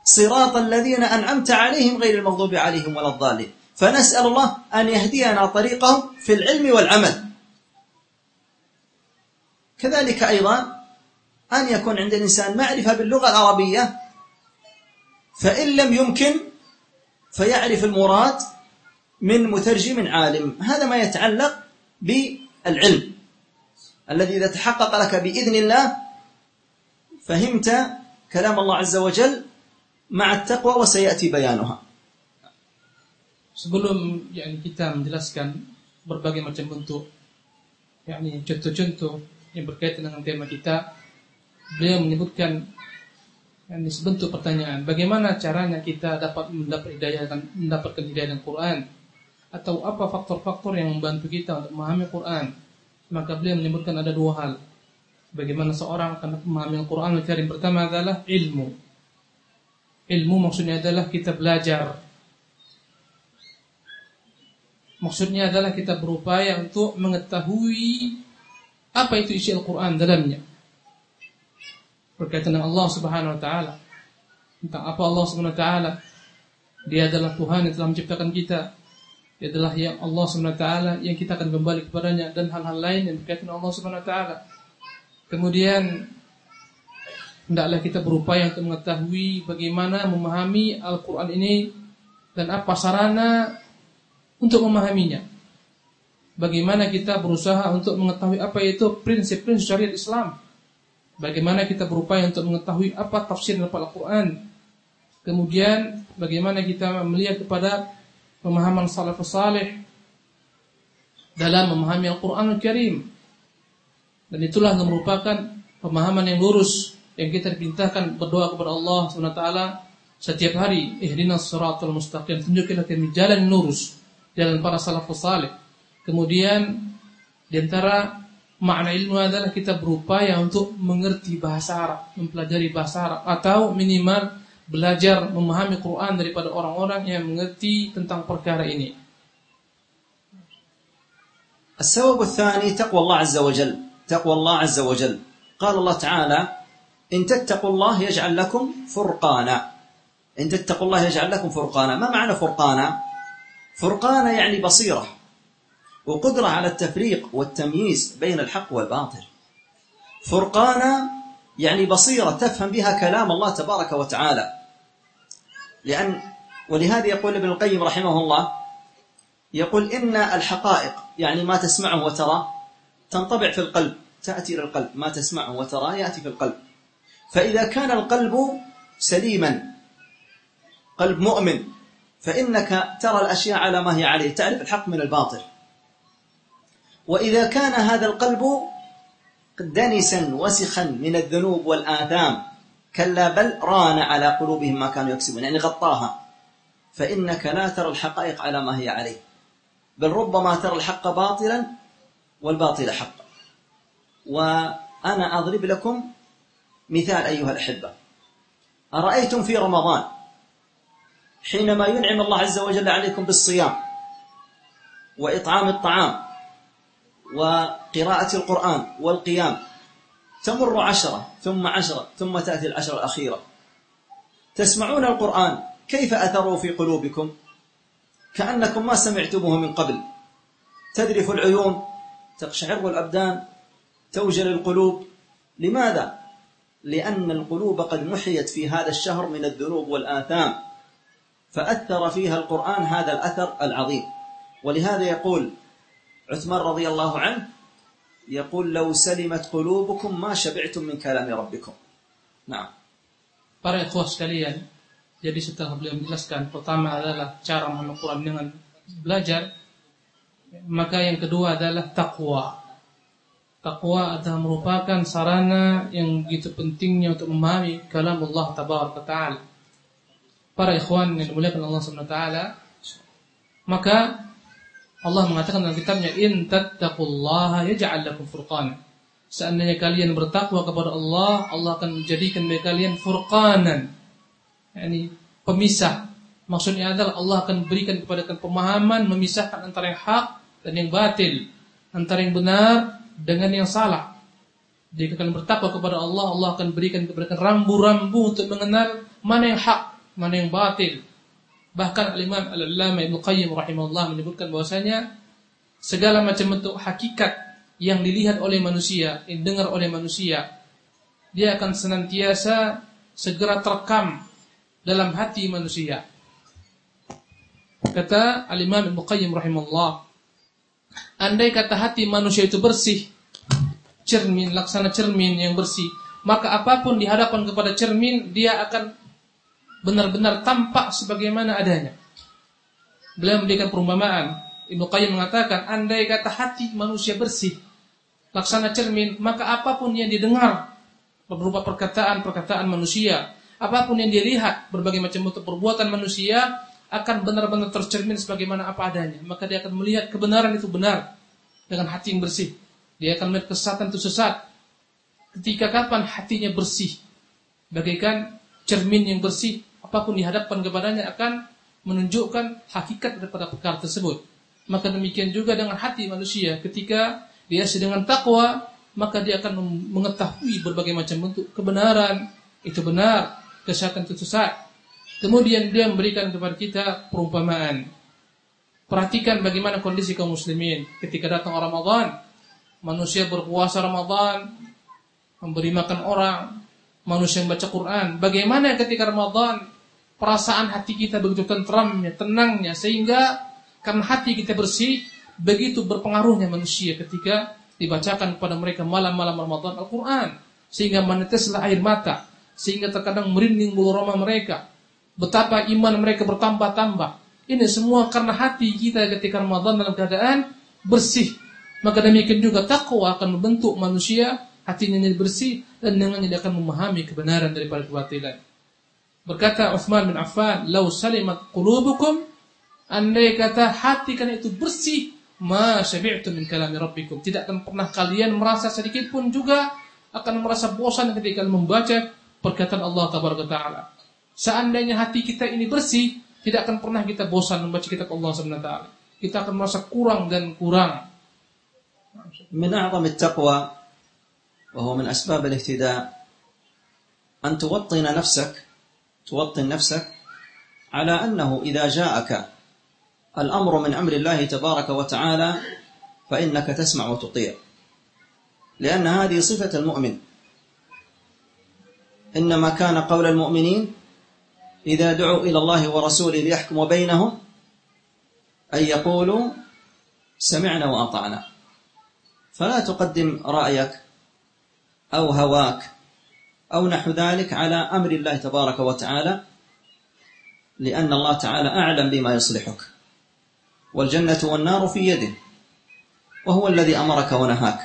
صراط الذين أنعمت عليهم غير المغضوب عليهم ولا الضالين. فنسأل الله أن يهدينا طريقهم في العلم والعمل. كذلك أيضا أن يكون عند الإنسان معرفة باللغة العربية فإن لم يمكن فيعرف المراد من مترجم عالم. هذا ما يتعلق بالعلم الذي إذا تحقق لك بإذن الله فهمت كلام الله عز وجل مع التقوى وسيأتي بيانها. Sebelum yakni kita menjelaskan berbagai macam bentuk yakni contoh-contoh yang berkaitan dengan tema kita, beliau menyebutkan yakni sebentuk pertanyaan, bagaimana caranya kita dapat mendapat hidayah dan mendapatkan hidayah dan Quran? Atau apa faktor-faktor yang membantu kita untuk memahami Quran? Maka beliau menyebutkan ada dua hal. Bagaimana seorang akan memahami Al-Quran Al-Karim Pertama adalah ilmu Ilmu maksudnya adalah kita belajar Maksudnya adalah kita berupaya untuk mengetahui apa itu isi Al-Quran dalamnya. Berkaitan dengan Allah Subhanahu Wa Taala tentang apa Allah Subhanahu Wa Taala. Dia adalah Tuhan yang telah menciptakan kita. Dia adalah yang Allah Subhanahu Wa Taala yang kita akan kembali kepadanya dan hal-hal lain yang berkaitan dengan Allah Subhanahu Wa Taala. Kemudian hendaklah kita berupaya untuk mengetahui bagaimana memahami Al-Quran ini dan apa sarana untuk memahaminya. Bagaimana kita berusaha untuk mengetahui apa itu prinsip-prinsip syariat Islam. Bagaimana kita berupaya untuk mengetahui apa tafsir Al-Quran. Kemudian bagaimana kita melihat kepada pemahaman salafus salih dalam memahami Al-Quran Al-Karim. Dan itulah yang merupakan pemahaman yang lurus yang kita diperintahkan berdoa kepada Allah SWT setiap hari. Ihdinas siratal mustaqim. Tunjukkanlah kami jalan lurus jalan para salafus salih. Kemudian di antara makna ilmu adalah kita berupaya untuk mengerti bahasa Arab, mempelajari bahasa Arab atau minimal belajar memahami Quran daripada orang-orang yang mengerti tentang perkara ini. السبب الثاني تقوى الله عز وجل تقوى الله عز وجل قال الله تعالى إن تتقوا الله يجعل لكم فرقانا إن تتقوا الله يجعل لكم فرقانا ما معنى فرقانا فرقان يعني بصيرة وقدرة على التفريق والتمييز بين الحق والباطل. فرقان يعني بصيرة تفهم بها كلام الله تبارك وتعالى. لأن ولهذا يقول ابن القيم رحمه الله يقول إن الحقائق يعني ما تسمعه وتراه تنطبع في القلب تأتي إلى القلب. ما تسمعه وتراه يأتي في القلب. فإذا كان القلب سليما قلب مؤمن فإنك ترى الأشياء على ما هي عليه. تعرف الحق من الباطل. وإذا كان هذا القلب دنسا وسخا من الذنوب والآثام كلا بل ران على قلوبهم ما كانوا يكسبون يعني غطاها. فإنك لا ترى الحقائق على ما هي عليه. بل ربما ترى الحق باطلا والباطل حقا. وأنا أضرب لكم مثال أيها الأحبة. أرأيتم في رمضان حينما ينعم الله عز وجل عليكم بالصيام وإطعام الطعام وقراءة القرآن والقيام. تمر عشرة ثم عشرة ثم تأتي العشرة الأخيرة. تسمعون القرآن كيف أثروا في قلوبكم؟ كأنكم ما سمعتموه من قبل. تذرف العيون تقشعر الأبدان توجل القلوب. لماذا؟ لأن القلوب قد محيت في هذا الشهر من الذنوب والآثام. فأثر فيها القرآن هذا الأثر العظيم. ولهذا يقول عثمان رضي الله عنه يقول لو سلمت قلوبكم ما شبعتم من كلام ربكم نعم Para ikhwah sekalian, jadi setelah beliau menjelaskan pertama adalah cara memahami Quran dengan belajar, maka yang kedua adalah takwa. Takwa adalah merupakan sarana yang begitu pentingnya untuk memahami kalam Allah Tabaraka Ta'ala. para ikhwan yang dimuliakan Allah Subhanahu wa taala maka Allah mengatakan dalam kitabnya in tattaqullaha yaj'al lakum furqana seandainya kalian bertakwa kepada Allah Allah akan menjadikan bagi kalian furqanan. Yakni pemisah. Maksudnya adalah Allah akan berikan kepada kalian pemahaman memisahkan antara yang hak dan yang batil antara yang benar dengan yang salah. Jika kalian bertakwa kepada Allah Allah akan berikan kepada kalian rambu-rambu untuk mengenal mana yang hak mana yang batil. Bahkan Al-Imam Al-Allamah Ibnu Qayyim rahimahullah menyebutkan bahwasanya segala macam bentuk hakikat yang dilihat oleh manusia, yang dengar oleh manusia, dia akan senantiasa segera terekam dalam hati manusia. Kata Al-Imam Ibnu Qayyim rahimahullah, andai kata hati manusia itu bersih, cermin, laksana cermin yang bersih, maka apa pun dihadapkan kepada cermin dia akan benar-benar tampak sebagaimana adanya. Beliau memberikan perumpamaan. Ibnu Qayyim mengatakan, andai kata hati manusia bersih, laksana cermin, maka apa pun yang didengar berupa perkataan-perkataan manusia, apa pun yang dilihat berbagai macam bentuk perbuatan manusia akan benar-benar tercermin sebagaimana apa adanya. Maka dia akan melihat kebenaran itu benar dengan hati yang bersih. Dia akan melihat kesesatan itu sesat. Ketika kapan hatinya bersih, bagaikan cermin yang bersih, apa pun dihadapkan kepadanya akan menunjukkan hakikat daripada perkara tersebut. Maka demikian juga dengan hati manusia ketika dia sedang takwa, maka dia akan mengetahui berbagai macam bentuk kebenaran, itu benar, kesehatan itu sesat. Kemudian dia memberikan kepada kita perumpamaan. Perhatikan bagaimana kondisi kaum muslimin ketika datang Ramadan. Manusia berpuasa Ramadan, memberi makan orang, manusia membaca Quran. Bagaimana ketika Ramadan perasaan hati kita begitu tentramnya, tenangnya sehingga karena hati kita bersih begitu berpengaruhnya manusia ketika dibacakan kepada mereka malam-malam Ramadan Al-Qur'an. Sehingga meneteslah air mata sehingga terkadang merinding bulu roma mereka. Betapa iman mereka bertambah-tambah. Ini semua karena hati kita ketika Ramadan dalam keadaan bersih. Maka demikian juga takwa akan membentuk manusia hatinya bersih dan dengannya dia akan memahami kebenaran daripada kebatilan Berkata Utsman bin Affan, "Lau salimat qulubukum" Andai kata hati kalian itu bersih, ma syabi'tu min kalami rabbikum. Tidak akan pernah kalian merasa sedikit pun juga akan merasa bosan ketika membaca perkataan Allah tabaraka taala. Seandainya hati kita ini bersih, tidak akan pernah kita bosan membaca kitab Allah Subhanahu taala. Kita akan merasa kurang dan kurang. Min a'zam at-taqwa wa huwa min asbab al-ihtida an tuwattina nafsaka توطن نفسك على أنه إذا جاءك الأمر من أمر الله تبارك وتعالى فإنك تسمع وتطيع. لأن هذه صفة المؤمن. إنما كان قول المؤمنين إذا دعوا إلى الله ورسوله ليحكم بينهم أن يقولوا سمعنا وأطعنا. فلا تقدم رأيك أو هواك أو نحو ذلك على أمر الله تبارك وتعالى لأن الله تعالى أعلم بما يصلحك. والجنة والنار في يده وهو الذي أمرك ونهاك.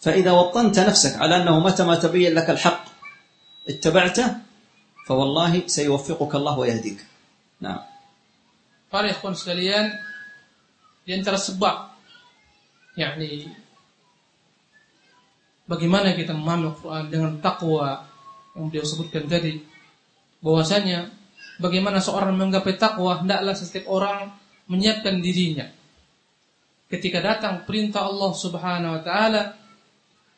فإذا وطنت نفسك على أنه متى ما تبين لك الحق اتبعته فوالله سيوفقك الله ويهديك. نعم. Para ikhwan sekalian di antara sebab yakni bagaimana kita memahami Al-Quran dengan takwa yang beliau sebutkan tadi? Bahwasanya bagaimana seorang menggapai takwa hendaklah setiap orang menyiapkan dirinya. Ketika datang perintah Allah Subhanahu wa taala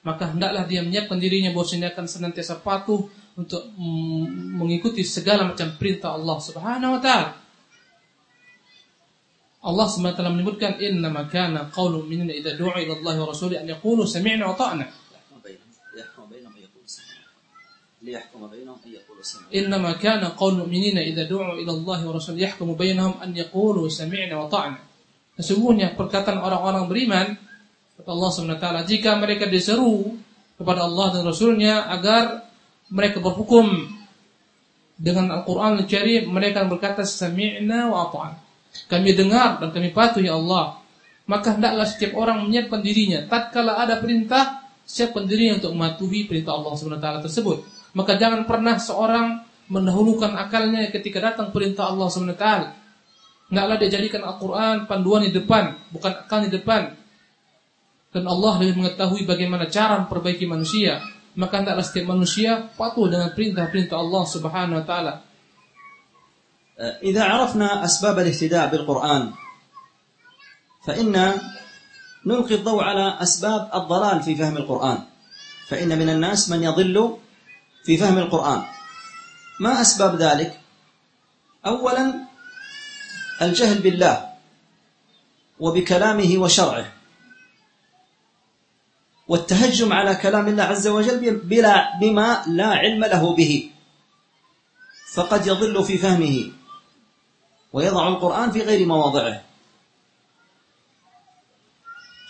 maka hendaklah dia menyiapkan dirinya bahwasanya akan senantiasa patuh untuk mengikuti segala macam perintah Allah Subhanahu wa taala. Allah SWT menyebutkan inna kana qaulun minna idza du'a ila Allah wa rasuli an yaqulu sami'na wa ta'na ليحكم بينهم أن يقولوا سمعنا إنما كان قول المؤمنين إذا دعوا إلى الله ورسوله يحكم بينهم أن يقولوا سمعنا وطعنا Sesungguhnya perkataan orang-orang beriman kata Allah SWT jika mereka diseru kepada Allah dan Rasulnya agar mereka berhukum dengan Al-Quran al mereka berkata sami'na wa ata'an kami dengar dan kami patuh ya Allah maka hendaklah setiap orang menyiapkan dirinya tatkala ada perintah siapkan dirinya untuk mematuhi perintah Allah SWT tersebut maka jangan pernah seorang mendahulukan akalnya ketika datang perintah Allah SWT. Tidaklah dia jadikan Al-Quran panduan di depan, bukan akal di depan. Dan Allah lebih mengetahui bagaimana cara memperbaiki manusia. Maka tidaklah setiap manusia patuh dengan perintah-perintah Allah Subhanahu Wa Taala. إذا عرفنا أسباب الاهتداء بالقرآن فإن نلقي الضوء على أسباب الضلال في فهم القرآن فإن من الناس من يضل في فهم القرآن. ما أسباب ذلك؟ أولا الجهل بالله وبكلامه وشرعه. والتهجم على كلام الله عز وجل بلا بما لا علم له به. فقد يضل في فهمه. ويضع القرآن في غير مواضعه.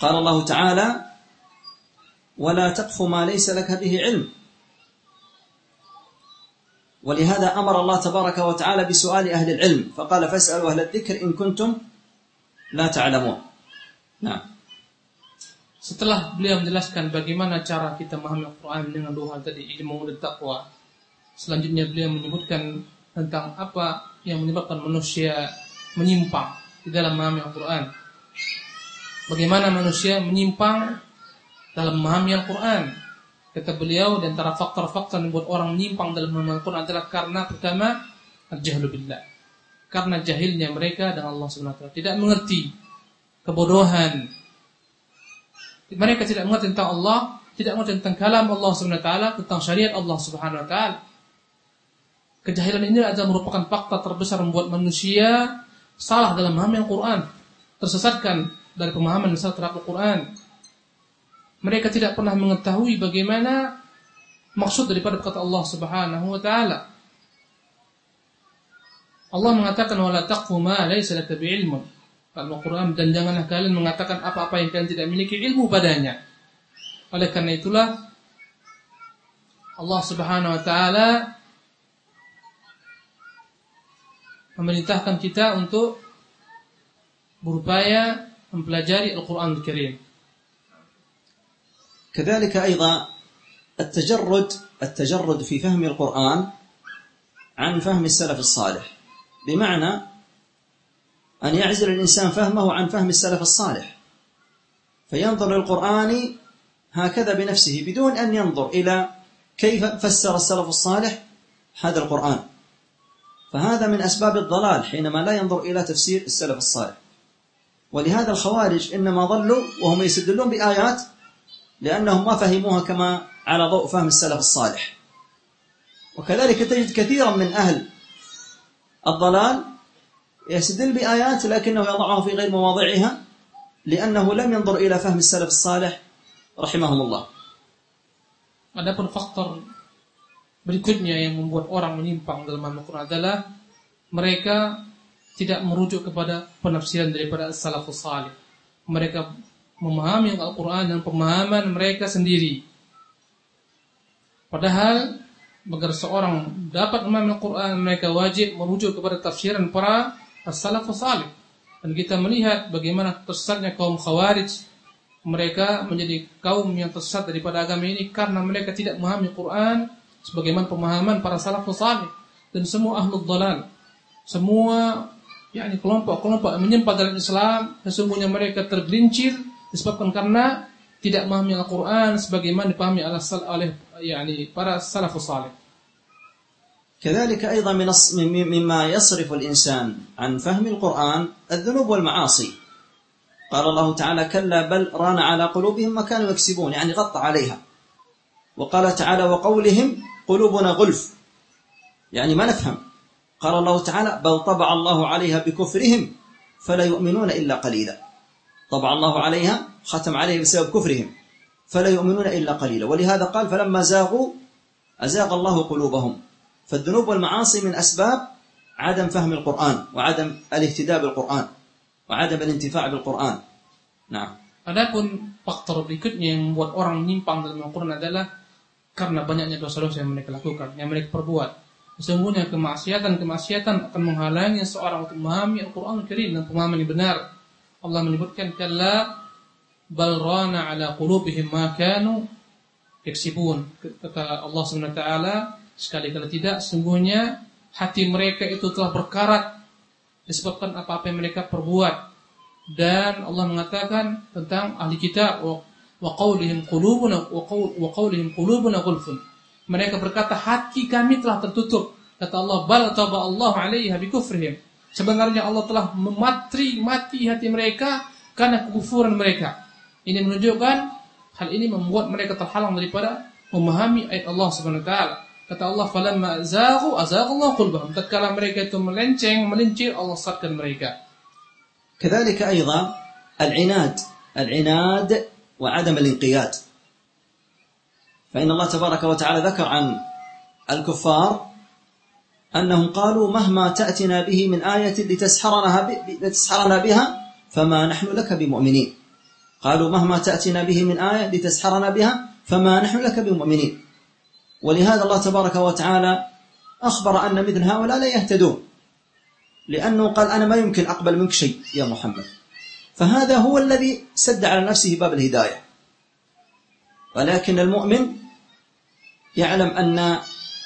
قال الله تعالى ولا تقف ما ليس لك به علم. ولهذا أمر الله تبارك وتعالى بسؤال أهل العلم فقال فاسألوا أهل الذكر إن كنتم لا تعلمون نعم Setelah beliau menjelaskan bagaimana cara kita memahami Al-Quran dengan dua hal tadi, ilmu dan takwa. Selanjutnya beliau menyebutkan tentang apa yang menyebabkan manusia menyimpang di dalam memahami Al-Quran. Bagaimana manusia menyimpang dalam memahami Al-Quran. Kata beliau, di antara faktor-faktor yang membuat orang menyimpang dalam memahami Al-Quran adalah karena pertama, al-jahlu. Karena jahilnya mereka dengan Allah SWT. Tidak mengerti kebodohan, mereka tidak mengerti tentang Allah, tidak mengerti tentang kalam Allah Subhanahu wa taala, tentang syariat Allah Subhanahu wa taala. Kejahilan ini adalah merupakan fakta terbesar membuat manusia salah dalam memahami Al-Qur'an, tersesatkan dari pemahaman salah terhadap Al-Qur'an. Mereka tidak pernah mengetahui bagaimana maksud daripada kata Allah Subhanahu wa taala. Allah mengatakan wala taqfu ma laysa laka bi'ilmun. Al-Quran dan janganlah kalian mengatakan apa-apa yang kalian tidak memiliki ilmu padanya. Oleh karena itulah Allah Subhanahu wa taala memerintahkan kita untuk berupaya mempelajari Al-Quran Al-Karim. كذلك أيضا التجرد التجرد في فهم القرآن عن فهم السلف الصالح. بمعنى أن يعزل الإنسان فهمه عن فهم السلف الصالح. فينظر للقرآن هكذا بنفسه بدون أن ينظر إلى كيف فسر السلف الصالح هذا القرآن. فهذا من أسباب الضلال حينما لا ينظر إلى تفسير السلف الصالح. ولهذا الخوارج إنما ضلوا وهم يستدلون بآيات لأنهم ما فهموها كما على ضوء فهم السلف الصالح وكذلك تجد كثيرا من أهل الضلال يستدل بآيات لكنه يضعها في غير مواضعها لأنه لم ينظر إلى فهم السلف الصالح رحمهم الله Adapun faktor berikutnya yang membuat orang menyimpang dalam Al-Quran adalah mereka tidak merujuk kepada penafsiran daripada salafus salih. Mereka memahami Al-Quran dan pemahaman mereka sendiri. Padahal agar seorang dapat memahami Al-Quran mereka wajib merujuk kepada tafsiran para as-salafus salih. Dan kita melihat bagaimana tersesatnya kaum khawarij. Mereka menjadi kaum yang tersesat daripada agama ini karena mereka tidak memahami Quran sebagaimana pemahaman para salafus salih dan semua ahlul dalal. Semua yakni kelompok-kelompok yang menyembah dalam Islam sesungguhnya mereka tergelincir disebabkan karena tidak memahami Al-Quran sebagaimana dipahami oleh yakni para salafus salih. كذلك أيضا من مما يصرف الإنسان عن فهم القرآن الذنوب والمعاصي قال الله تعالى كلا بل ران على قلوبهم ما كانوا يكسبون يعني غطى عليها وقال تعالى وقولهم قلوبنا غلف يعني ما نفهم قال الله تعالى بل طبع الله عليها بكفرهم فلا يؤمنون إلا قليلا طبع الله عليها ختم عليها بسبب كفرهم فلا يؤمنون إلا قليلا ولهذا قال فلما زاغوا أزاغ الله قلوبهم فالذنوب والمعاصي من أسباب عدم فهم القرآن وعدم الاهتداء بالقرآن وعدم الانتفاع بالقرآن نعم Adapun faktor berikutnya yang membuat orang menyimpang dalam Al-Quran adalah karena banyaknya dosa-dosa yang mereka lakukan, yang mereka perbuat. Sesungguhnya kemaksiatan-kemaksiatan akan menghalangi seorang untuk memahami Al-Quran dan pemahaman yang benar. Allah menyebutkan kalla bal rana ala qulubihim ma kanu yaksibun. Kata Allah Subhanahu wa taala, Sekali kalau tidak, sungguhnya hati mereka itu telah berkarat disebabkan apa-apa yang mereka perbuat. Dan Allah mengatakan tentang ahli kita wa qaulihim qulubuna wa qaulihim qulubuna gulfun. Mereka berkata hati kami telah tertutup. Kata Allah, bal taba Allah 'alaiha bikufrihim. Sebenarnya Allah telah mematri mati hati mereka karena kekufuran mereka. Ini menunjukkan hal ini membuat mereka terhalang daripada memahami ayat Allah Subhanahu wa taala. Kata Allah, "Falamma azaghu azaghallahu qulubahum." Tatkala mereka itu melenceng, melincir, Allah sesatkan mereka. كذلك أيضا العناد العناد وعدم الانقياد فإن الله تبارك وتعالى ذكر عن الكفار أنهم قالوا مهما تأتنا به من آية لتسحرنا لتسحرنا بها فما نحن لك بمؤمنين. قالوا مهما تأتنا به من آية لتسحرنا بها فما نحن لك بمؤمنين. ولهذا الله تبارك وتعالى أخبر أن مثل هؤلاء لا يهتدون. لأنه قال أنا ما يمكن أقبل منك شيء يا محمد. فهذا هو الذي سد على نفسه باب الهداية. ولكن المؤمن يعلم أن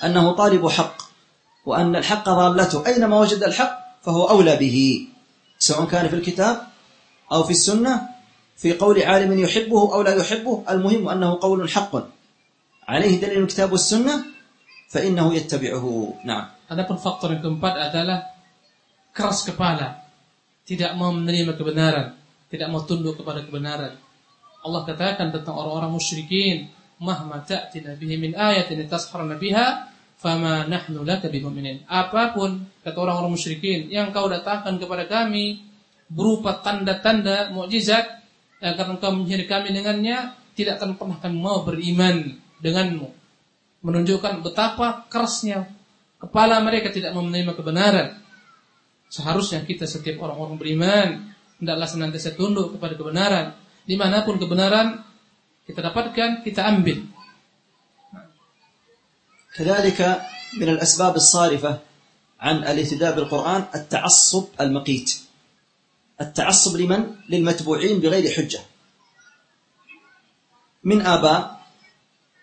أنه طالب حق. وأن الحق ضالته أينما وجد الحق فهو أولى به سواء كان في الكتاب أو في السنة في قول عالم يحبه أو لا يحبه المهم أنه قول حق عليه دليل الكتاب والسنة فإنه يتبعه نعم Adapun faktor yang keempat adalah keras kepala, tidak mau menerima kebenaran, tidak mau tunduk kepada kebenaran. Allah katakan tentang orang-orang musyrikin, "Mahma ta'tina bihi min ayatin tasharna biha, fama nahnu laka bimu'minin." Apa pun kata orang-orang musyrikin yang kau datangkan kepada kami berupa tanda-tanda mukjizat agar engkau menyihir kami dengannya, tidak akan pernah kami mau beriman denganmu. Menunjukkan betapa kerasnya kepala mereka tidak mau menerima kebenaran. Seharusnya kita setiap orang-orang beriman hendaklah senantiasa tunduk kepada kebenaran. Di mana pun kebenaran kita dapatkan, kita ambil. كذلك من الأسباب الصارفة عن الاهتداء بالقرآن التعصب المقيت. التعصب لمن؟ للمتبوعين بغير حجة. من آباء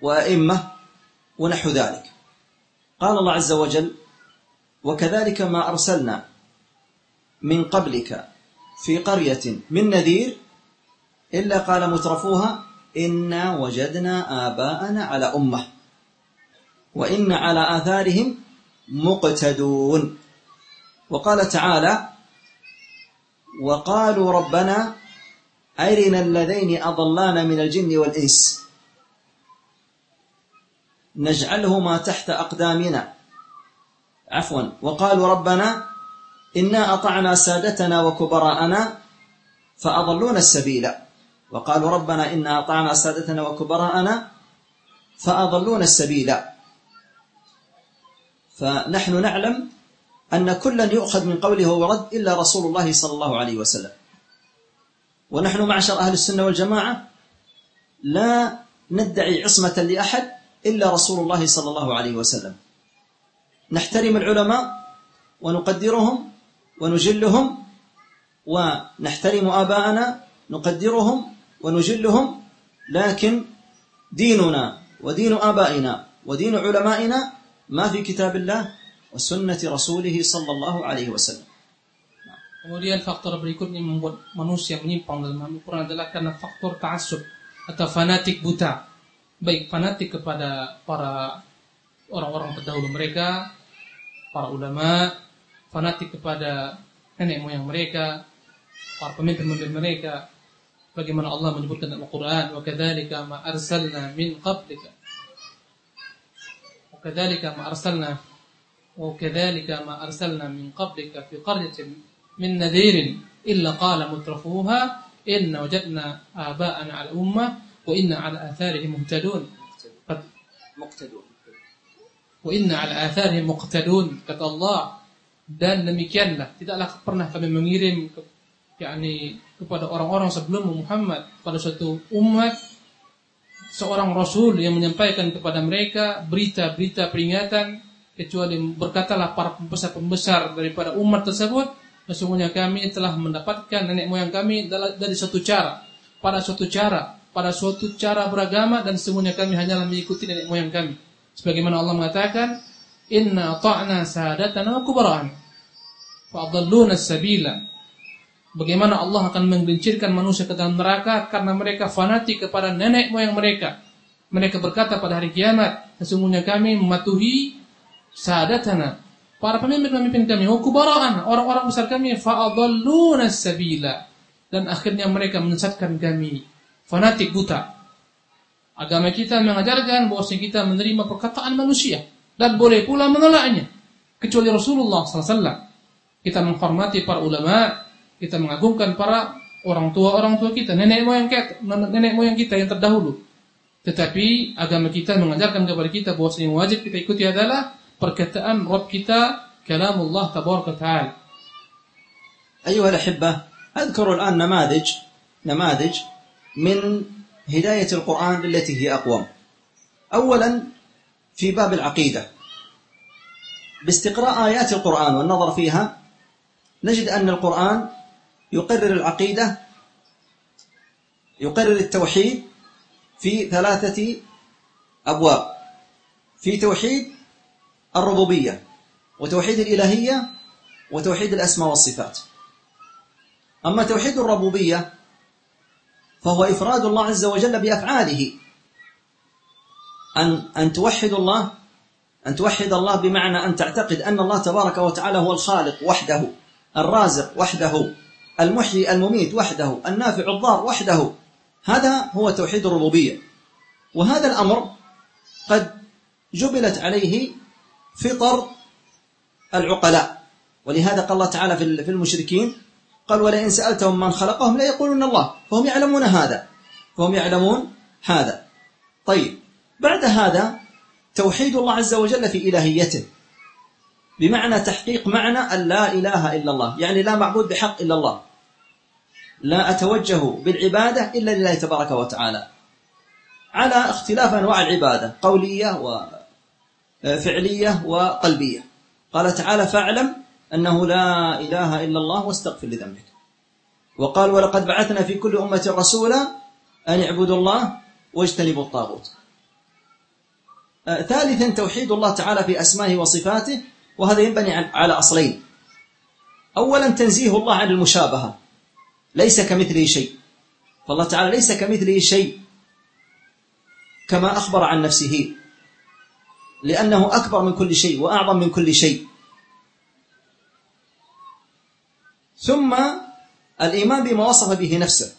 وأئمة ونحو ذلك. قال الله عز وجل وكذلك ما أرسلنا من قبلك في قرية من نذير إلا قال مترفوها إنا وجدنا آباءنا على أمة. وإن على آثارهم مقتدون. وقال تعالى وقالوا ربنا أرنا الذين أضلانا من الجن والإنس. نجعلهما تحت أقدامنا. عفوا. وقالوا ربنا إنا أطعنا سادتنا وكبراءنا فأضلونا السبيل. وقالوا ربنا إنا أطعنا سادتنا وكبراءنا فأضلونا السبيل. فنحن نعلم أن كلا يؤخذ من قوله ورد إلا رسول الله صلى الله عليه وسلم. ونحن معشر أهل السنة والجماعة لا ندعي عصمة لأحد إلا رسول الله صلى الله عليه وسلم. نحترم العلماء ونقدرهم ونجلهم ونحترم آباءنا نقدرهم ونجلهم لكن ديننا ودين آبائنا ودين علمائنا ما في كتاب الله وسنة رسوله صلى الله عليه وسلم Kemudian faktor berikutnya membuat manusia menyimpang dalam Al-Quran adalah karena faktor ta'asub atau fanatik buta. Baik fanatik kepada para orang-orang terdahulu mereka, para ulama, fanatik kepada nenek moyang mereka, para pemimpin-pemimpin mereka. Bagaimana Allah menyebutkan dalam Al-Quran, وَكَذَلِكَ مَا أَرْسَلْنَا مِنْ قَبْلِكَ وَكَذَلِكَ مَا أَرْسَلْنَا وَكَذَلِكَ مَا أَرْسَلْنَا مِنْ قَبْلِكَ فِي قَرْيَةٍ مِنْ نَذِيرٍ إِلَّا قَالَ مُتْرَفُوهَا إِنَّ وَجَدْنَا آبَاءَنَا على الأمة وإن على آثارهم مهتدون. مقتدون. وإن على آثارهم مقتدون. Kata Allah. Dan demikianlah. Tidaklah pernah kami mengirim yakni kepada orang-orang sebelum Muhammad. Pada suatu umat seorang rasul yang menyampaikan kepada mereka berita-berita peringatan kecuali berkatalah para pembesar-pembesar daripada umat tersebut sesungguhnya kami telah mendapatkan nenek moyang kami dari suatu cara pada suatu cara pada suatu cara beragama dan semuanya kami hanyalah mengikuti nenek moyang kami sebagaimana Allah mengatakan inna ta'na sadatana wa kubara'ana fa'adalluna sabila. Bagaimana Allah akan menggelincirkan manusia ke dalam neraka karena mereka fanatik kepada nenek moyang mereka. Mereka berkata pada hari kiamat, sesungguhnya kami mematuhi sadatana, para pemimpin-pemimpin kami, kubaraan, orang-orang besar kami, fa'adalluna sabila. Dan akhirnya mereka menyesatkan kami, fanatik buta. Agama kita mengajarkan bahwa kita menerima perkataan manusia dan boleh pula menolaknya kecuali Rasulullah SAW. Kita menghormati para ulama, kita mengagungkan para orang tua orang tua kita, nenek moyang kita, nenek moyang kita yang terdahulu. Tetapi agama kita mengajarkan kepada kita bahwa yang wajib kita ikuti adalah perkataan Rabb kita, kalamullah tabaraka ta'ala. أيها الأحبة أذكر الآن نماذج نماذج من هداية القرآن التي هي أقوم أولا في باب العقيدة باستقراء آيات القرآن والنظر فيها نجد أن القرآن يقرر العقيدة يقرر التوحيد في ثلاثة أبواب. في توحيد الربوبية وتوحيد الإلهية وتوحيد الأسماء والصفات. أما توحيد الربوبية فهو إفراد الله عز وجل بأفعاله. أن أن توحد الله أن توحد الله بمعنى أن تعتقد أن الله تبارك وتعالى هو الخالق وحده الرازق وحده. المحيي المميت وحده النافع الضار وحده. هذا هو توحيد الربوبية. وهذا الأمر قد جبلت عليه فطر العقلاء. ولهذا قال الله تعالى في المشركين قال ولئن سألتهم من خلقهم لا يقولون الله فهم يعلمون هذا فهم يعلمون هذا. طيب بعد هذا توحيد الله عز وجل في إلهيته. بمعنى تحقيق معنى أن لا إله إلا الله. يعني لا معبود بحق إلا الله. لا أتوجه بالعبادة إلا لله تبارك وتعالى. على اختلاف أنواع العبادة قولية وفعلية وقلبية. قال تعالى فاعلم أنه لا إله إلا الله واستغفر لذنبك. وقال ولقد بعثنا في كل أمة رسولا أن اعبدوا الله واجتنبوا الطاغوت. آه، ثالثا توحيد الله تعالى في أسمائه وصفاته. وهذا ينبني على أصلين. أولا تنزيه الله عن المشابهة. ليس كمثله شيء. فالله تعالى ليس كمثله شيء كما أخبر عن نفسه. لأنه أكبر من كل شيء وأعظم من كل شيء. ثم الإيمان بما وصف به نفسه.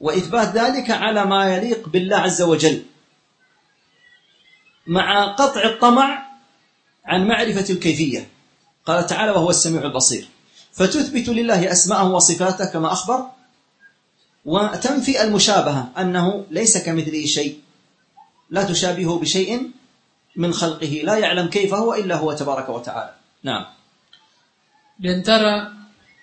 وإثبات ذلك على ما يليق بالله عز وجل. مع قطع الطمع عن معرفة الكيفية قال تعالى وهو السميع البصير فتثبت لله أسماءه وصفاته كما أخبر وتنفي المشابهة أنه ليس كمثله شيء لا تشابهه بشيء من خلقه لا يعلم كيف هو إلا هو تبارك وتعالى نعم Di antara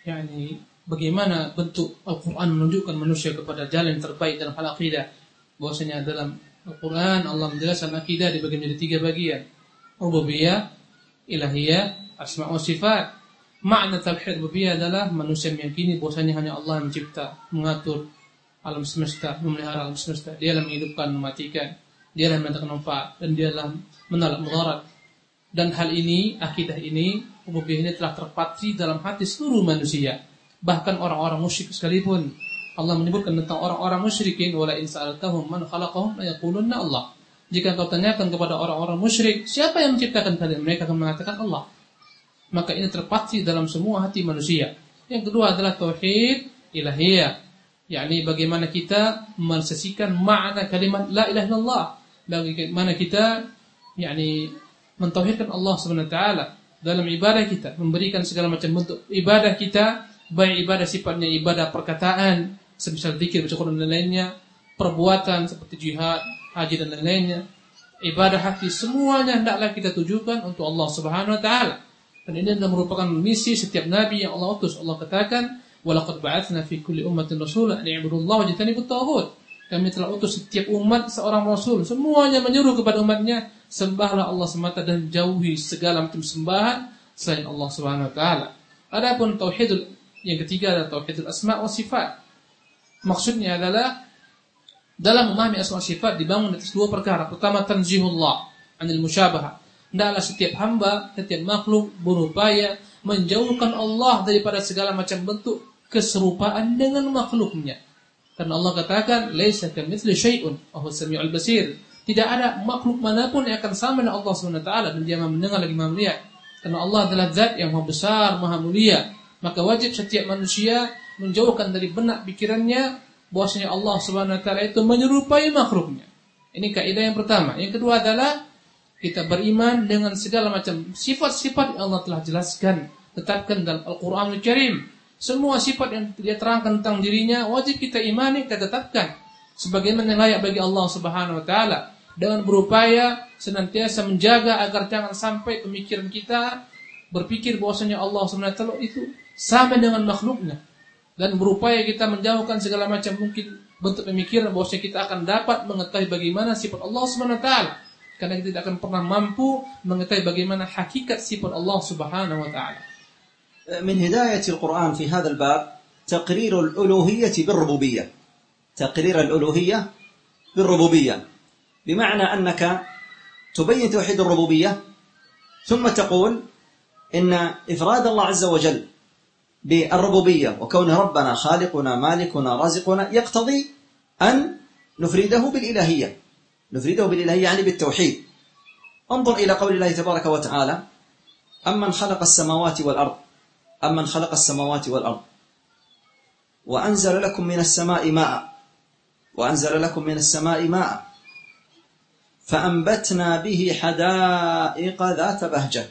yakni bagaimana bentuk Al-Qur'an menunjukkan manusia kepada jalan terbaik dalam hal akidah. Bahwasanya dalam Al-Quran Allah menjelaskan akidah dibagi menjadi tiga bagian. Rububiyah, ilahiyah, asma sifat. Makna tauhid rububiyah adalah manusia meyakini bahwasanya hanya Allah yang mencipta, mengatur alam semesta, memelihara alam semesta. Dia yang menghidupkan, mematikan. Dia yang mendatangkan manfaat dan dia yang menolak mudarat. Dan hal ini, akidah ini rububiyah ini telah terpatri dalam hati seluruh manusia. Bahkan orang-orang musyrik sekalipun Allah menyebutkan tentang orang-orang musyrikin wala in sa'altahum man khalaqahum la yaqulunna Allah. Jika kau tanyakan kepada orang-orang musyrik, siapa yang menciptakan kalian? Mereka akan mengatakan Allah. Maka ini terpatri dalam semua hati manusia. Yang kedua adalah tauhid ilahiyah, yakni bagaimana kita mensesikan makna kalimat la ilaha illallah. Bagaimana kita yakni mentauhidkan Allah Subhanahu taala dalam ibadah kita, memberikan segala macam bentuk ibadah kita, baik ibadah sifatnya ibadah perkataan, semisal zikir, Quran dan lainnya, perbuatan seperti jihad, haji dan lain-lainnya, ibadah hati semuanya hendaklah kita tujukan untuk Allah Subhanahu wa taala. Dan ini adalah merupakan misi setiap nabi yang Allah utus. Allah katakan, "Walaqad ba'atsna fi kulli ummatin rasula an i'budullaha wajtanibut taghut." Kami telah utus setiap umat seorang rasul. Semuanya menyuruh kepada umatnya sembahlah Allah semata dan jauhi segala macam sembahan selain Allah Subhanahu wa taala. Adapun tauhidul yang ketiga adalah tauhidul asma wa sifat. Maksudnya adalah dalam memahami asma sifat dibangun atas dua perkara. Pertama tanzihullah anil musyabahah. Hendaklah setiap hamba, setiap makhluk berupaya menjauhkan Allah daripada segala macam bentuk keserupaan dengan makhluknya. Karena Allah katakan, "Laisa kamitsli syai'un wa samiul basir." Tidak ada makhluk mana pun yang akan sama dengan Allah taala dan dia Maha mendengar lagi Maha melihat. Karena Allah adalah zat yang Maha besar, Maha mulia. Maka wajib setiap manusia menjauhkan dari benak pikirannya bahwasanya Allah Subhanahu wa taala itu menyerupai makhluknya. Ini kaidah yang pertama. Yang kedua adalah kita beriman dengan segala macam sifat-sifat yang Allah telah jelaskan, tetapkan dalam Al-Qur'anul Karim. Semua sifat yang dia terangkan tentang dirinya wajib kita imani, kita tetapkan sebagaimana layak bagi Allah Subhanahu wa taala dengan berupaya senantiasa menjaga agar jangan sampai pemikiran kita berpikir bahwasanya Allah SWT itu sama dengan makhluknya dan berupaya kita menjauhkan segala macam mungkin bentuk pemikiran bahwasanya kita akan dapat mengetahui bagaimana sifat Allah SWT karena kita tidak akan pernah mampu mengetahui bagaimana hakikat sifat Allah Subhanahu wa taala. من هداية القرآن في هذا الباب تقرير الألوهية بالربوبية تقرير الألوهية بالربوبية بمعنى أنك تبين توحيد الربوبية ثم تقول إن إفراد الله عز وجل بالربوبية وكونه ربنا خالقنا مالكنا رازقنا يقتضي أن نفرده بالإلهية. نفرده بالإلهية يعني بالتوحيد. انظر إلى قول الله تبارك وتعالى أمن خلق السماوات والأرض أمن خلق السماوات والأرض وأنزل لكم من السماء ماء وأنزل لكم من السماء ماء فأنبتنا به حدائق ذات بهجة.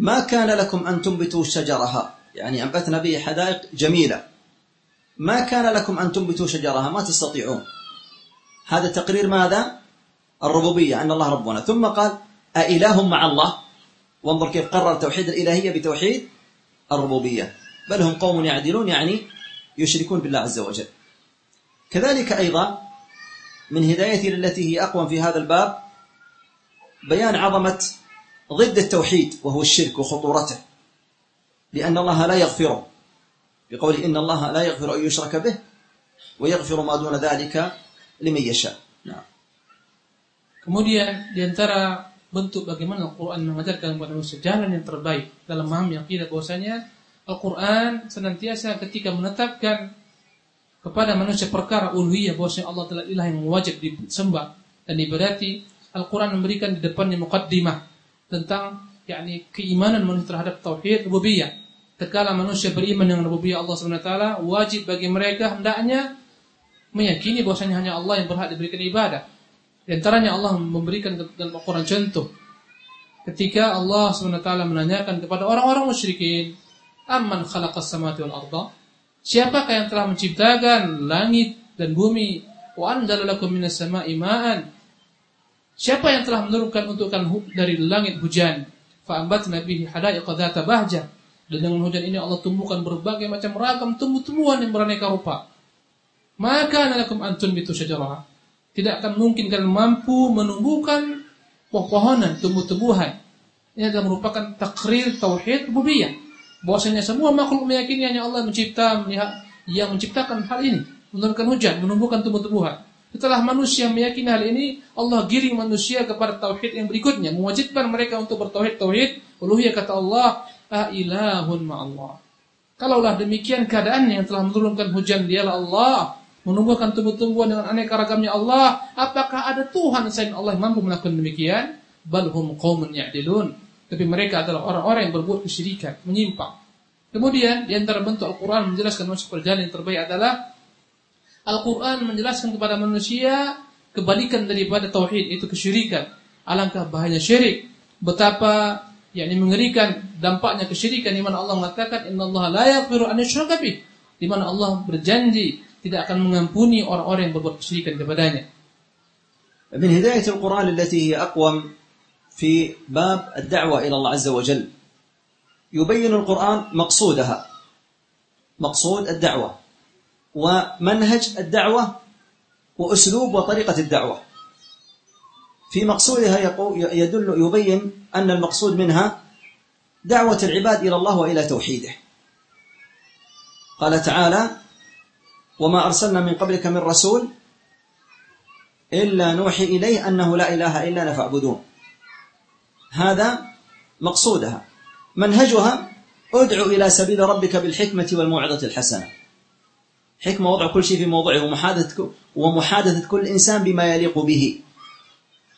ما كان لكم أن تنبتوا شجرها. يعني أنبتنا به حدائق جميلة. ما كان لكم أن تنبتوا شجرها ما تستطيعون. هذا تقرير ماذا؟ الربوبية أن الله ربنا. ثم قال أإله مع الله. وانظر كيف قرر توحيد الإلهية بتوحيد الربوبية. بل هم قوم يعدلون يعني يشركون بالله عز وجل. كذلك أيضا من هدايتي التي هي أقوم في هذا الباب بيان عظمة ضد التوحيد وهو الشرك وخطورته لأن الله لا يغفره بقول إن الله لا يغفر أن يشرك به ويغفر ما دون ذلك لمن يشاء نعم Kemudian diantara bentuk bagaimana Al-Quran mengajarkan kepada manusia jalan yang terbaik dalam memahami akidah bahwasanya Al-Quran senantiasa ketika menetapkan kepada manusia perkara uluhiyah bahwasanya Allah telah ilah yang wajib disembah dan diberati Al-Quran memberikan di depannya mukaddimah tentang yakni keimanan manusia terhadap tauhid rububiyah. Tatkala manusia beriman dengan rububiyah Allah SWT, wajib bagi mereka hendaknya meyakini bahwasanya hanya Allah yang berhak diberikan ibadah. Di antaranya Allah memberikan dalam Al-Quran contoh. Ketika Allah SWT menanyakan kepada orang-orang musyrikin, Amman khalaqas samawati wal arda? Siapakah yang telah menciptakan langit dan bumi? Wa anzala lakum minas sama'i ma'an. Siapa yang telah menurunkan untuk kalian dari langit hujan? Fa ambatna bihi hadaiqa dzata bahjah. Dan dengan hujan ini Allah tumbuhkan berbagai macam ragam tumbuh-tumbuhan yang beraneka rupa. Maka lakum antun bitu syajaraha. Tidak akan mungkin kalian mampu menumbuhkan pohon-pohonan, tumbuh-tumbuhan. Ini adalah merupakan takrir tauhid rububiyah. Bahwasanya semua makhluk meyakini hanya Allah mencipta, yang menciptakan hal ini, menurunkan hujan, menumbuhkan tumbuh-tumbuhan. Setelah manusia meyakini hal ini, Allah giring manusia kepada tauhid yang berikutnya, mewajibkan mereka untuk bertauhid tauhid uluhiyah kata Allah, "Ailahun ma'allah." Kalaulah demikian keadaannya yang telah menurunkan hujan dialah Allah, menumbuhkan tumbuh-tumbuhan dengan aneka ragamnya Allah, apakah ada Tuhan selain Allah yang mampu melakukan demikian? Balhum qaumun ya'dilun. Tapi mereka adalah orang-orang yang berbuat kesyirikan, menyimpang. Kemudian di antara bentuk Al-Quran menjelaskan masuk perjalanan yang terbaik adalah Al-Quran menjelaskan kepada manusia kebalikan daripada tauhid itu kesyirikan. Alangkah bahaya syirik. Betapa yakni mengerikan dampaknya kesyirikan di mana Allah mengatakan innallaha la yaghfiru an yushraka bih. Di mana Allah berjanji tidak akan mengampuni orang-orang yang berbuat kesyirikan kepadanya. من هداية القرآن التي هي أقوم في باب الدعوة إلى الله عز وجل يبين القرآن مقصودها مقصود الدعوة ومنهج الدعوة وأسلوب وطريقة الدعوة. في مقصودها يدل يبين أن المقصود منها دعوة العباد إلى الله وإلى توحيده. قال تعالى وما أرسلنا من قبلك من رسول إلا نوحي إليه أنه لا إله إلا أنا فاعبدون. هذا مقصودها. منهجها ادعو إلى سبيل ربك بالحكمة والموعظة الحسنة. حكمة وضع كل شيء في موضعه ومحادثة, ومحادثة كل إنسان بما يليق به.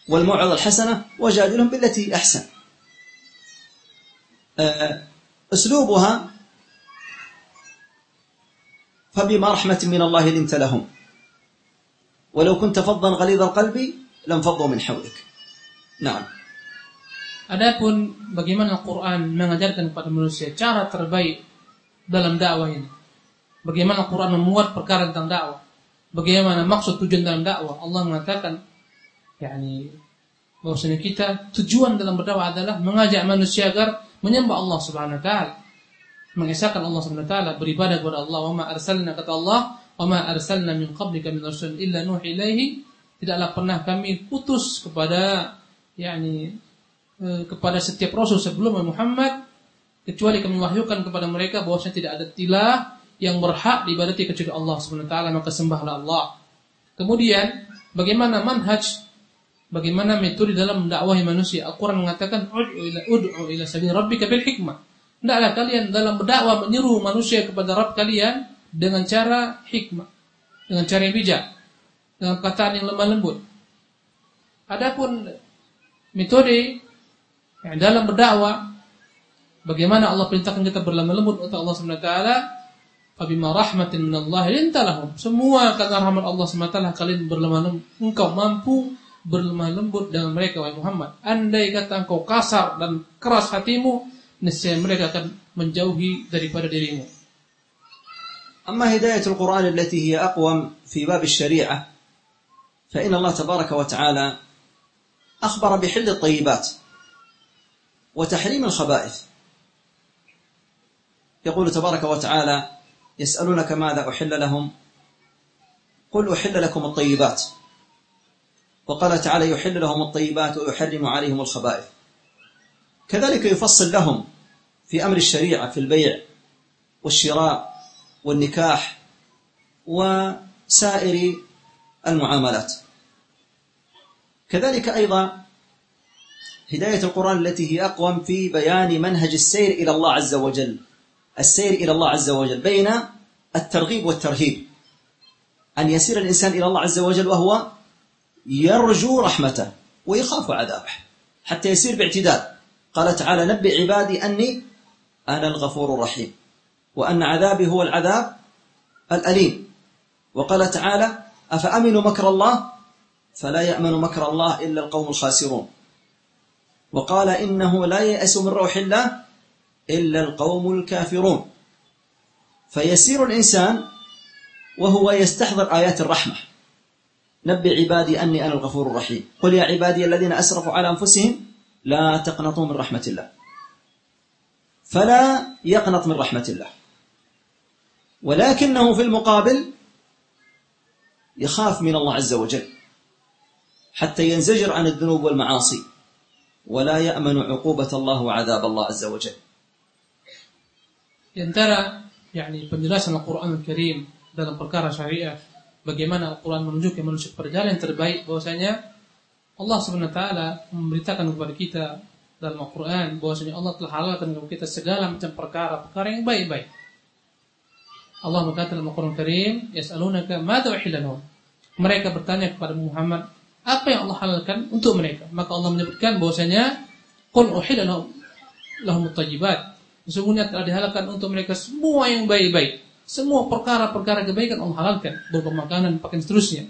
والموعظة الحسنة وجادلهم بالتي أحسن. أسلوبها فبما رحمة من الله لنت لهم. ولو كنت فظا غليظ القلب لانفضوا من حولك. نعم. Adapun bagaimana Al-Quran mengajarkan kepada manusia cara terbaik dalam dakwah ini. Bagaimana Al-Quran memuat perkara tentang dakwah. Bagaimana maksud tujuan dalam dakwah. Allah mengatakan, yakni bahwasanya kita tujuan dalam berdakwah adalah mengajak manusia agar menyembah Allah Subhanahu wa taala. Mengesahkan Allah Subhanahu wa taala, beribadah kepada Allah. Wa ma arsalna kata Allah, wa ma arsalna min qablika min rasul illa nuhi ilaihi. tidaklah pernah kami putus kepada yakni eh, kepada setiap rasul sebelum Muhammad kecuali kami wahyukan kepada mereka bahwasanya tidak ada tilah yang berhak diibadati kecuali Allah Subhanahu wa taala maka sembahlah Allah. Kemudian bagaimana manhaj bagaimana metode dalam mendakwahi manusia? Al-Qur'an mengatakan ud'u ila ud'u ila sabil rabbika bil hikmah. Hendaklah kalian dalam berdakwah menyeru manusia kepada Rabb kalian dengan cara hikmah, dengan cara yang bijak, dengan perkataan yang lemah lembut. Adapun metode yang dalam berdakwah bagaimana Allah perintahkan kita berlemah lembut untuk Allah Subhanahu wa taala Fabima rahmatin minallah lintalahum. Semua karena rahmat Allah SWT kalian berlemah lembut. Engkau mampu berlemah lembut dengan mereka wahai Muhammad. Andai kata engkau kasar dan keras hatimu, niscaya mereka akan menjauhi daripada dirimu. أما هداية القرآن التي هي أقوم في باب الشريعة فإن الله تبارك وتعالى أخبر بحل الطيبات وتحريم الخبائث يقول تبارك وتعالى يسألونك ماذا أحل لهم؟ قل أحل لكم الطيبات. وقال تعالى يحل لهم الطيبات ويحرم عليهم الخبائث. كذلك يفصل لهم في أمر الشريعة في البيع والشراء والنكاح وسائر المعاملات. كذلك أيضا هداية القرآن التي هي أقوم في بيان منهج السير إلى الله عز وجل. السير إلى الله عز وجل بين الترغيب والترهيب. أن يسير الإنسان إلى الله عز وجل وهو يرجو رحمته ويخاف عذابه حتى يسير باعتدال. قال تعالى نبئ عبادي أني أنا الغفور الرحيم وأن عذابي هو العذاب الأليم. وقال تعالى أفأمنوا مكر الله؟ فلا يأمن مكر الله إلا القوم الخاسرون. وقال إنه لا يأس من روح الله إلا القوم الكافرون. فيسير الإنسان وهو يستحضر آيات الرحمة. نبئ عبادي أني أنا الغفور الرحيم. قل يا عبادي الذين أسرفوا على أنفسهم لا تقنطوا من رحمة الله. فلا يقنط من رحمة الله. ولكنه في المقابل يخاف من الله عز وجل حتى ينزجر عن الذنوب والمعاصي. ولا يأمن عقوبة الله وعذاب الله عز وجل. Di antara yakni penjelasan Al-Qur'an Al-Karim dalam perkara syariah bagaimana Al-Quran menunjukkan manusia perjalanan terbaik bahwasanya Allah Subhanahu wa taala memberitakan kepada kita dalam Al-Qur'an bahwasanya Allah telah halalkan kepada kita segala macam perkara-perkara yang baik-baik. Allah berkata dalam Al-Qur'an Karim, "Yas'alunaka madza uhilla Mereka bertanya kepada Muhammad, apa yang Allah halalkan untuk mereka? Maka Allah menyebutkan bahwasanya qul uhilla lahum at-tayyibat. Sesungguhnya telah dihalalkan untuk mereka semua yang baik-baik. Semua perkara-perkara kebaikan Allah halalkan. Berupa makanan, pakaian seterusnya.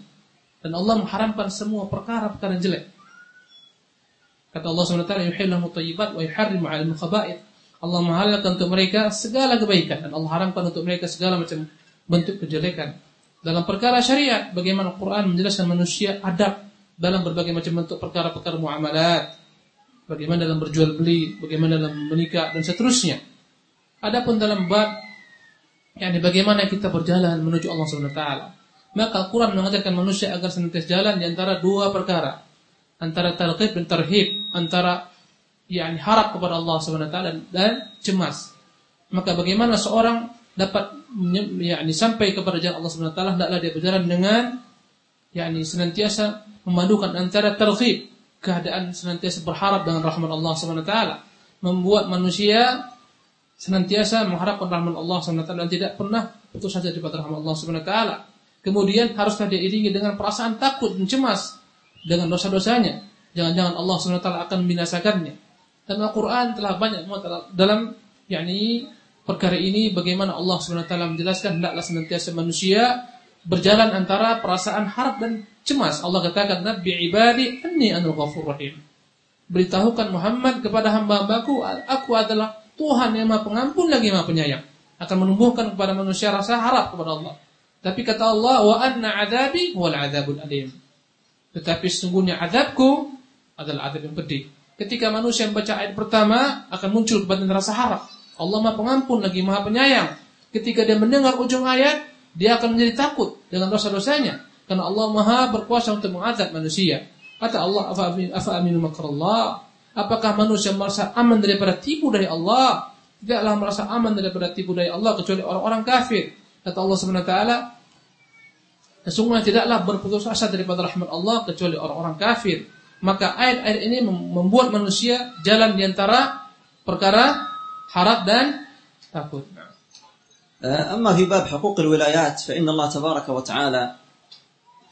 Dan Allah mengharamkan semua perkara-perkara jelek. Kata Allah SWT, Yuhillahu tayyibat wa yuharrimu alim khaba'id. Allah menghalalkan untuk mereka segala kebaikan. Dan Allah haramkan untuk mereka segala macam bentuk kejelekan. Dalam perkara syariat, bagaimana Al-Quran menjelaskan manusia adab dalam berbagai macam bentuk perkara-perkara muamalat bagaimana dalam berjual beli, bagaimana dalam menikah dan seterusnya. Adapun dalam bab yakni bagaimana kita berjalan menuju Allah Subhanahu wa taala. Maka Al-Qur'an mengajarkan manusia agar senantiasa jalan di antara dua perkara. Antara targhib dan tarhib, antara yakni harap kepada Allah Subhanahu wa taala dan cemas. Maka bagaimana seorang dapat yakni sampai kepada jalan Allah Subhanahu wa taala hendaklah dia berjalan dengan yakni senantiasa memadukan antara targhib keadaan senantiasa berharap dengan rahmat Allah SWT membuat manusia senantiasa mengharapkan rahmat Allah SWT dan tidak pernah putus saja daripada rahmat Allah SWT kemudian haruslah dia iringi dengan perasaan takut dan cemas dengan dosa-dosanya. Jangan-jangan Allah SWT akan membinasakannya. Dan Al-Quran telah banyak dalam yakni perkara ini bagaimana Allah SWT menjelaskan hendaklah senantiasa manusia berjalan antara perasaan harap dan cemas. Allah katakan, Nabi ibadi anni anul ghafur rahim. Beritahukan Muhammad kepada hamba-hambaku, aku adalah Tuhan yang maha pengampun lagi maha penyayang. Akan menumbuhkan kepada manusia rasa harap kepada Allah. Tapi kata Allah, wa anna adabi wal adabul alim. Tetapi sesungguhnya adabku adalah adab yang pedih. Ketika manusia membaca ayat pertama, akan muncul kepada rasa harap. Allah maha pengampun lagi maha penyayang. Ketika dia mendengar ujung ayat, dia akan menjadi takut dengan dosa-dosanya. Karena Allah Maha berkuasa untuk mengazab manusia. Kata Allah, "Afa aminu makrallah?" Apakah manusia merasa aman daripada tipu dari Allah? Tidaklah merasa aman daripada tipu dari Allah kecuali orang-orang kafir. Kata Allah Subhanahu wa taala, Sesungguhnya tidaklah berputus asa daripada rahmat Allah kecuali orang-orang kafir. Maka ayat-ayat ini membuat manusia jalan di antara perkara harap dan takut. أما في باب حقوق الولايات فإن الله تبارك وتعالى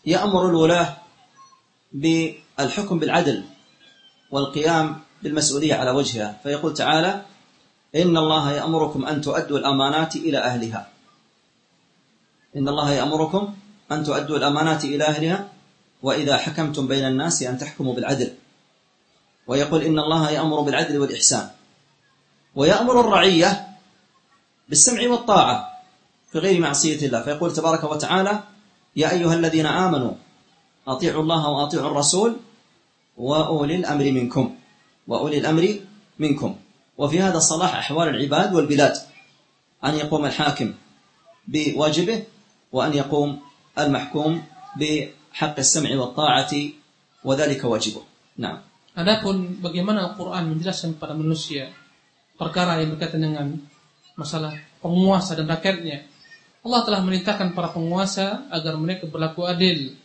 يأمر الولاة بالحكم بالعدل والقيام بالمسؤولية على وجهها. فيقول تعالى إن الله يأمركم أن تؤدوا الأمانات إلى أهلها. إن الله يأمركم أن تؤدوا الأمانات إلى أهلها وإذا حكمتم بين الناس أن تحكموا بالعدل. ويقول إن الله يأمر بالعدل والإحسان. ويأمر الرعية بالسمع والطاعة في غير معصية الله. فيقول تبارك وتعالى يا أيها الذين آمنوا أطيعوا الله وأطيعوا الرسول وأولي الأمر منكم وأولي الأمر منكم وفي هذا صلاح أحوال العباد والبلاد أن يقوم الحاكم بواجبه وأن يقوم المحكوم بحق السمع والطاعة وذلك واجبه نعم Adapun bagaimana Al-Quran menjelaskan kepada manusia perkara yang berkaitan dengan masalah penguasa dan rakyatnya. Allah telah merintahkan para penguasa agar mereka berlaku adil.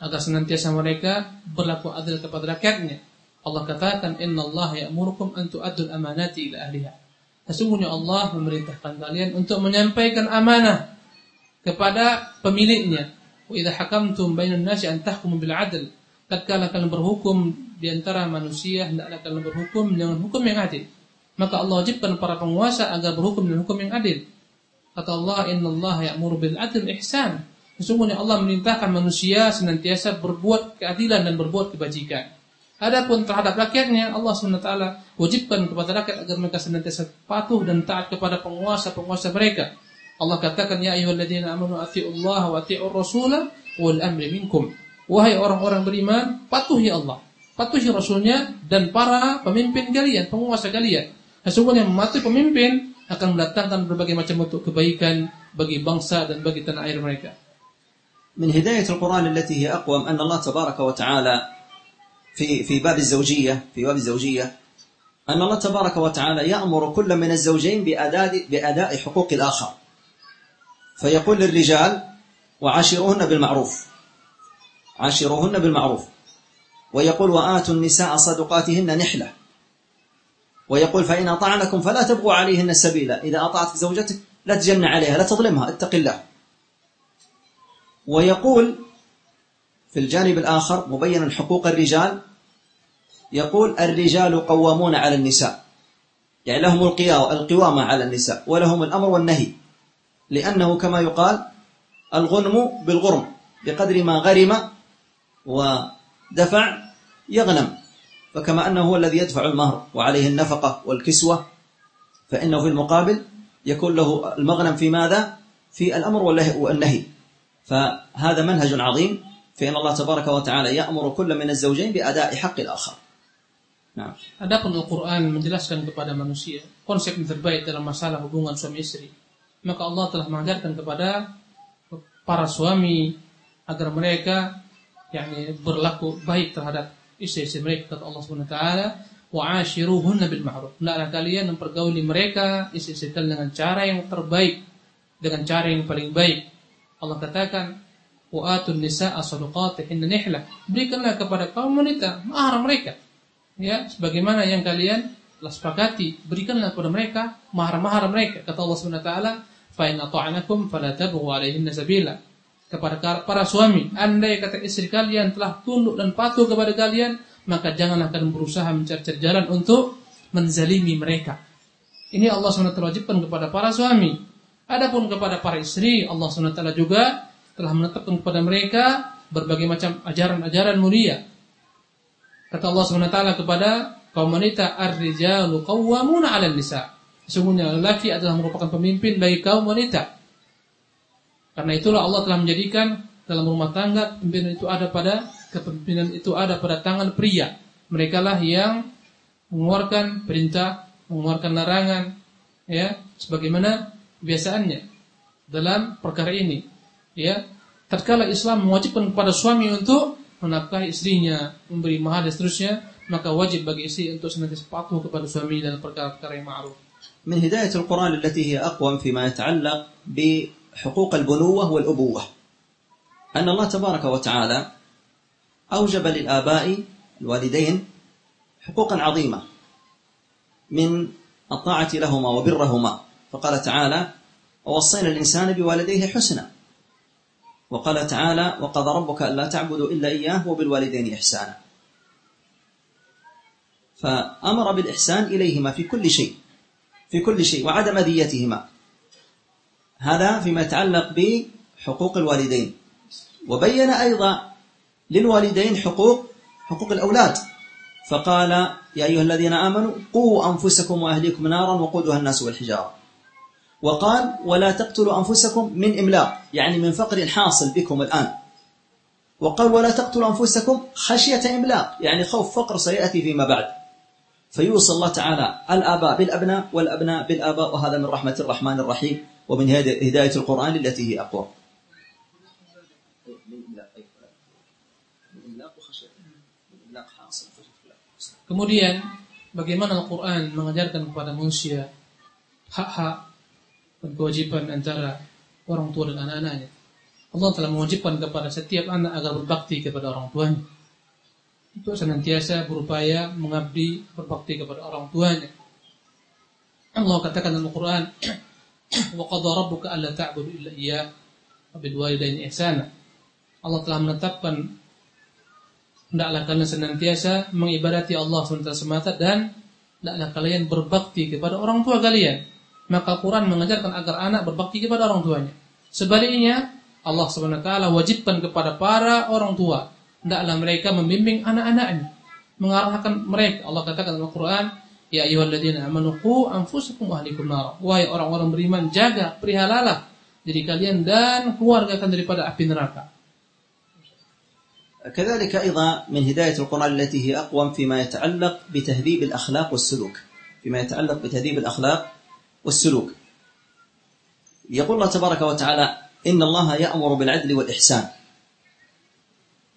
Agar senantiasa mereka berlaku adil kepada rakyatnya. Allah katakan, Inna Allah ya'murukum an tu'addul amanati ila ahliha. Sesungguhnya Allah memerintahkan kalian untuk menyampaikan amanah kepada pemiliknya. Wa idza hakamtum bainan nasi an tahkumu bil adl. Tatkala kalian berhukum di antara manusia hendaklah kalian berhukum dengan hukum yang adil. Maka Allah wajibkan para penguasa agar berhukum dengan hukum yang adil. Kata Allah, "Inna Allah ya'muru bil adl ihsan." Sesungguhnya Allah memerintahkan manusia senantiasa berbuat keadilan dan berbuat kebajikan. Adapun terhadap rakyatnya, Allah SWT wajibkan kepada rakyat agar mereka senantiasa patuh dan taat kepada penguasa-penguasa mereka. Allah katakan ya ayyuhalladzina amanu Allah wa atiiur rasula wal amri minkum. Wahai orang-orang beriman, patuhi Allah, patuhi Rasulnya dan para pemimpin kalian, penguasa kalian. Sesungguhnya mematuhi pemimpin akan mendatangkan berbagai macam bentuk kebaikan bagi bangsa dan bagi tanah air mereka. من هداية القرآن التي هي أقوم أن الله تبارك وتعالى في في باب الزوجية في باب الزوجية أن الله تبارك وتعالى يأمر كل من الزوجين بأداء بأداء حقوق الآخر. فيقول للرجال وعاشروهن بالمعروف. عاشروهن بالمعروف. ويقول وآتوا النساء صدقاتهن نحلة. ويقول فإن أطعنكم فلا تبغوا عليهن سبيلا. إذا أطعت زوجتك لا تجن عليها لا تظلمها اتق الله. ويقول في الجانب الآخر مبينا حقوق الرجال يقول الرجال قوامون على النساء. يعني لهم القوامة على النساء ولهم الأمر والنهي. لأنه كما يقال الغنم بالغرم بقدر ما غرم ودفع يغنم. فكما أنه هو الذي يدفع المهر وعليه النفقة والكسوة فإنه في المقابل يكون له المغنم في ماذا؟ في الأمر والنهي فهذا منهج عظيم فإن الله تبارك وتعالى يأمر كل من الزوجين بأداء حق الآخر Nah. Adapun Al-Quran menjelaskan kepada manusia konsep yang terbaik dalam masalah hubungan suami istri maka Allah telah mengajarkan kepada para suami agar mereka yakni berlaku baik terhadap istri-istri mereka kata Allah Subhanahu wa taala wa ashiruhunna bil ma'ruf. Hendaklah kalian mempergauli mereka istri-istri kalian dengan cara yang terbaik, dengan cara yang paling baik. Allah katakan wa atun nisaa sadaqatihinna nihla. Berikanlah kepada kaum wanita mahar mereka. Ya, sebagaimana yang kalian telah sepakati, berikanlah kepada mereka mahar-mahar mereka. Kata Allah Subhanahu wa taala, fa in ata'anakum fala tabghu alaihinna sabila. Kepada para suami, andai kata istri kalian telah tunduk dan patuh kepada kalian, maka janganlah kalian berusaha mencari-cari jalan untuk menzalimi mereka. Ini Allah SWT wajibkan kepada para suami. Adapun kepada para istri, Allah SWT juga telah menetapkan kepada mereka berbagai macam ajaran-ajaran mulia. Kata Allah SWT kepada kaum wanita, "Ar-rijalu qawwamuna 'alan nisa." Sesungguhnya lelaki adalah merupakan pemimpin bagi kaum wanita. Karena itulah Allah telah menjadikan dalam rumah tangga pimpinan itu ada pada kepemimpinan itu ada pada tangan pria. Mereka lah yang mengeluarkan perintah, mengeluarkan larangan, ya, sebagaimana biasanya dalam perkara ini. Ya, tatkala Islam mewajibkan kepada suami untuk menafkahi istrinya, memberi mahar dan seterusnya, maka wajib bagi istri untuk senantiasa patuh kepada suami dalam perkara-perkara yang ma'ruf. Min hidayatul Quran allati hiya aqwam fima yata'allaq bi بحقوق البنوة والأبوة. أن الله تبارك وتعالى أوجب للآباء الوالدين حقوقا عظيمة من الطاعة لهما وبرهما. فقال تعالى ووصينا الإنسان بوالديه حسنا وقال تعالى وقضى ربك ألا تعبدوا إلا إياه وبالوالدين إحسانا فأمر بالإحسان إليهما في كل شيء في كل شيء وعدم أذيتهما هذا فيما يتعلق بحقوق الوالدين. وبين أيضا للوالدين حقوق حقوق الأولاد. فقال يا أيها الذين آمنوا قوا أنفسكم وأهليكم نارا وقودها الناس والحجارة. وقال ولا تقتلوا أنفسكم من إملاق يعني من فقر حاصل بكم الآن. وقال ولا تقتلوا أنفسكم خشية إملاق يعني خوف فقر سيأتي فيما بعد. فيوصي الله تعالى الآباء بالأبناء والأبناء بالآباء وهذا من رحمة الرحمن الرحيم. ومن هداية القرآن التي هي أقوى Kemudian bagaimana Al-Quran mengajarkan kepada manusia hak-hak dan kewajiban antara orang tua dan anak-anaknya. Allah telah mewajibkan kepada setiap anak agar berbakti kepada orang tuanya. Untuk senantiasa berupaya mengabdi berbakti kepada orang tuanya. Allah katakan dalam Al-Quran, Allah telah menetapkan hendaklah kalian senantiasa mengibadati Allah SWT semata dan hendaklah kalian berbakti kepada orang tua kalian. Maka Quran mengajarkan agar anak berbakti kepada orang tuanya. Sebaliknya, Allah SWT wajibkan kepada para orang tua hendaklah mereka membimbing anak-anaknya, mengarahkan mereka. Allah katakan dalam Al-Quran, Ya ayyuhalladzina amanu qu anfusakum ahlikum nar. Wahai orang-orang beriman, jaga, perihalalah diri kalian dan keluarga kalian daripada api neraka. كذلك أيضا من هداية القرآن التي هي أقوم فيما يتعلق بتهذيب الأخلاق والسلوك فيما يتعلق بتهذيب الأخلاق والسلوك يقول الله تبارك وتعالى إن الله يأمر بالعدل والإحسان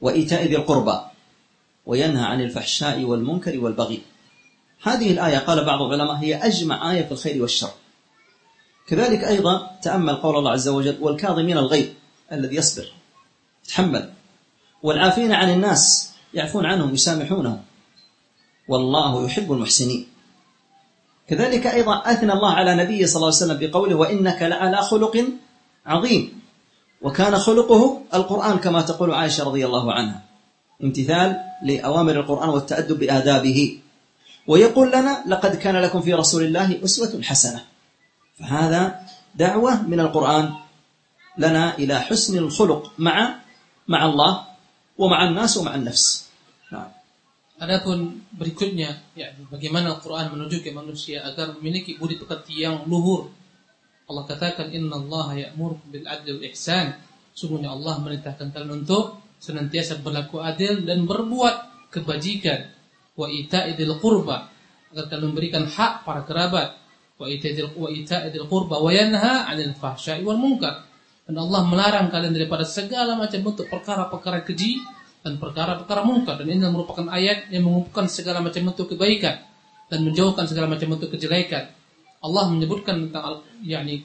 وإيتاء ذي القربى وينهى عن الفحشاء والمنكر والبغي هذه الآية قال بعض العلماء هي أجمع آية في الخير والشر. كذلك أيضا تأمل قول الله عز وجل والكاظمين الغيظ الذي يصبر يتحمل. والعافين عن الناس يعفون عنهم يسامحونهم. والله يحب المحسنين. كذلك أيضا أثنى الله على نبيه صلى الله عليه وسلم بقوله وإنك لعلى خلق عظيم. وكان خلقه القرآن كما تقول عائشة رضي الله عنها. امتثال لأوامر القرآن والتأدب بآدابه. ويقول لنا لقد كان لكم في رسول الله أسوة حسنة فهذا دعوة من القرآن لنا إلى حسن الخلق مع مع الله ومع الناس ومع النفس نعم Adapun berikutnya, ya, bagaimana Al-Quran menuju ke manusia agar memiliki budi pekerti yang luhur. Allah katakan, Inna Allah ya'mur bil adil ihsan. Sungguhnya Allah merintahkan kalian untuk senantiasa berlaku adil dan berbuat kebajikan. Wa ita'idil qurba. Agar kalian memberikan hak para kerabat. Wa ita'idil, wa ita'idil qurba. Wa yanha anil fahsyai wal munkar. Dan Allah melarang kalian daripada segala macam bentuk perkara-perkara keji dan perkara-perkara mungkar dan ini merupakan ayat yang mengumpulkan segala macam bentuk kebaikan dan menjauhkan segala macam bentuk kejelekan. Allah menyebutkan tentang yakni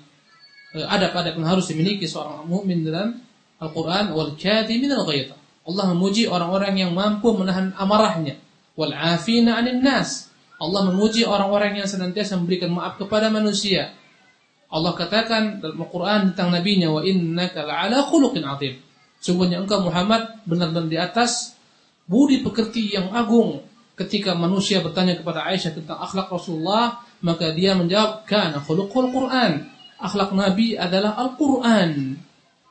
adab-adab yang harus dimiliki seorang mukmin dalam Al-Qur'an wal kadhimin al. Allah memuji orang-orang yang mampu menahan amarahnya wal afina 'anil nas. Allah memuji orang-orang yang senantiasa memberikan maaf kepada manusia. Allah katakan dalam Al-Qur'an tentang nabinya wa innaka la'ala khuluqin 'adzim. Sungguhnya engkau Muhammad benar-benar di atas budi pekerti yang agung. Ketika manusia bertanya kepada Aisyah tentang akhlak Rasulullah, maka dia menjawab, "Kana khuluqul Qur'an." Akhlak Nabi adalah Al-Qur'an.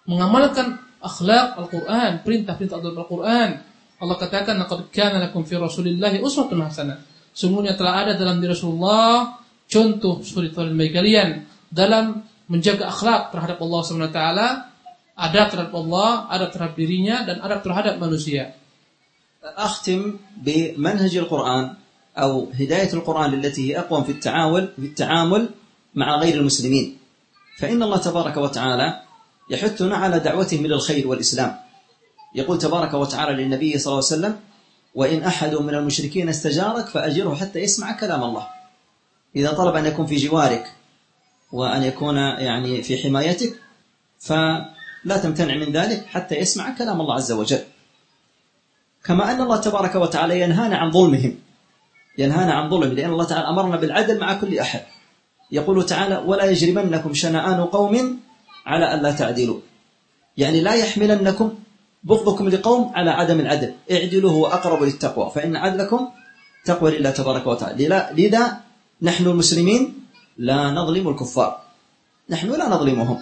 Mengamalkan akhlak Al-Quran, perintah-perintah Al-Quran. Allah katakan, "Laqad kana lakum fi Rasulillahi uswatun hasanah." Sungguhnya telah ada dalam diri Rasulullah contoh suri teladan bagi kalian dalam menjaga akhlak terhadap Allah Subhanahu wa taala, adab terhadap Allah, adab terhadap dirinya dan adab terhadap manusia. أختم بمنهج القرآن أو هداية القرآن التي هي أقوم في التعامل في التعامل مع غير المسلمين فإن الله تبارك وتعالى يحثنا على دعوتهم إلى الخير والإسلام يقول تبارك وتعالى للنبي صلى الله عليه وسلم وإن أحد من المشركين استجارك فأجره حتى يسمع كلام الله. إذا طلب أن يكون في جوارك وأن يكون يعني في حمايتك فلا تمتنع من ذلك حتى يسمع كلام الله عز وجل. كما أن الله تبارك وتعالى ينهانا عن ظلمهم. ينهانا عن ظلم لأن الله تعالى أمرنا بالعدل مع كل أحد. يقول تعالى ولا يجرمنكم شنآن قوم على ألا تعدلوا. يعني لا يحملنكم بغضكم لقوم على عدم العدل. اعدلوا هو أقرب للتقوى. فإن عدلكم تقوى لله تبارك وتعالى. لذا نحن المسلمين لا نظلم الكفار. نحن لا نظلمهم.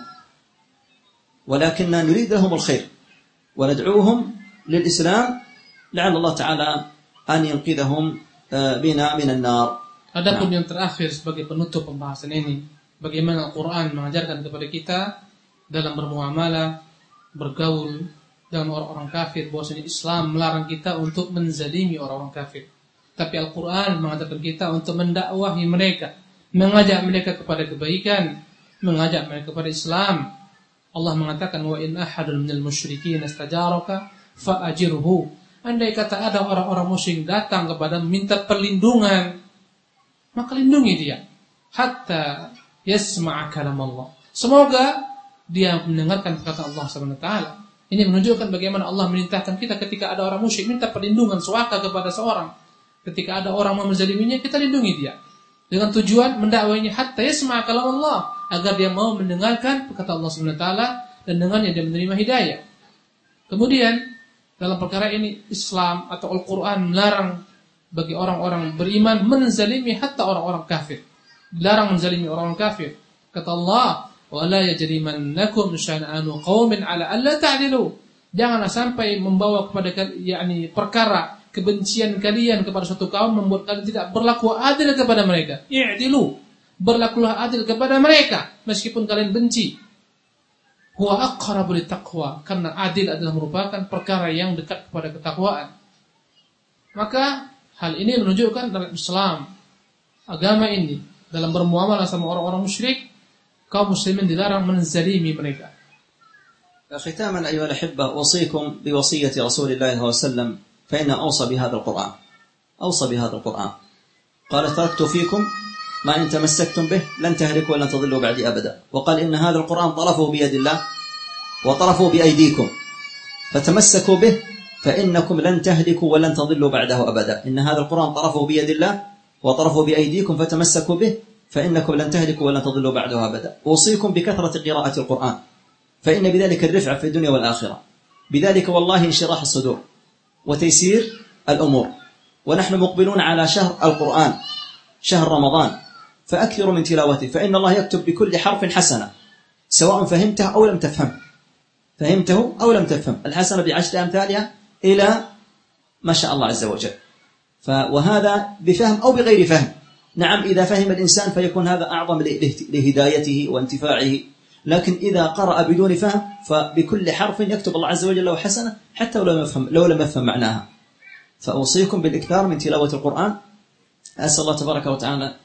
ولكننا نريد لهم الخير. وندعوهم للإسلام. لعل الله تعالى أن ينقذهم بنا من النار. Adapun yang terakhir sebagai penutup pembahasan ini, bagaimana Al-Quran mengajarkan kepada kita dalam bermuamalah, bergaul dengan orang-orang kafir, bahwasanya Islam melarang kita untuk menzalimi orang-orang kafir. Tapi Al-Quran mengajarkan kita untuk mendakwahi mereka, mengajak mereka kepada kebaikan, mengajak mereka kepada Islam. Allah mengatakan wa in ahadun minal musyrikin istajaraka fa'ajirhu. Andai kata ada orang-orang musyrik datang kepada minta perlindungan, maka lindungi dia hatta yasma'a kalam Allah. Semoga dia mendengarkan kata Allah Subhanahu wa taala. Ini menunjukkan bagaimana Allah merintahkan kita ketika ada orang musyrik minta perlindungan suaka kepada seorang. Ketika ada orang mau menzaliminya, kita lindungi dia. Dengan tujuan mendakwainya hatta yasma'a kalam Allah agar dia mau mendengarkan kata Allah Subhanahu taala dan dengannya dia menerima hidayah. Kemudian dalam perkara ini Islam atau Al-Qur'an melarang bagi orang-orang beriman menzalimi hatta orang-orang kafir. Dilarang menzalimi orang-orang kafir. Kata Allah, "Wala yajrimannakum syan'anu qaumin 'ala alla ta'dilu." Janganlah sampai membawa kepada yakni perkara kebencian kalian kepada suatu kaum membuat kalian tidak berlaku adil kepada mereka. I'dilu. Berlakulah adil kepada mereka meskipun kalian benci. Huwa aqrabu taqwa karena adil adalah merupakan perkara yang dekat kepada ketakwaan. Maka Hal ini menunjukkan dalam Islam agama ini dalam bermuamalah sama orang-orang musyrik kaum muslimin dilarang menzalimi mereka. ختاما أيها الأحبة أوصيكم بوصية رسول الله صلى الله عليه وسلم فإن أوصى بهذا القرآن. أوصى بهذا القرآن. قال تركت فيكم ما إن تمسكتم به لن تهلكوا ولن تضلوا بعدي أبدا. وقال إن هذا القرآن طرفه بيد الله وطرفه بأيديكم. فتمسكوا به فإنكم لن تهلكوا ولن تضلوا بعده أبدا. إن هذا القرآن طرفه بيد الله وطرفه بأيديكم فتمسكوا به فإنكم لن تهلكوا ولن تضلوا بعده أبدا. أوصيكم بكثرة قراءة القرآن. فإن بذلك الرفع في الدنيا والآخرة. بذلك والله انشراح الصدور وتيسير الأمور. ونحن مقبلون على شهر القرآن شهر رمضان. فأكثروا من تلاوته. فإن الله يكتب بكل حرف حسنة سواء فهمته أو لم تفهم. فهمته أو لم تفهم. الحسنة بعشر أمثالها إلى ما شاء الله عز وجل. وهذا بفهم أو بغير فهم. نعم إذا فهم الإنسان فيكون هذا أعظم لهدايته وانتفاعه. لكن إذا قرأ بدون فهم فبكل حرف يكتب الله عز وجل له حسنة حتى لو لم يفهم لو لم يفهم معناها. فأوصيكم بالإكثار من تلاوة القرآن. أسأل الله تبارك وتعالى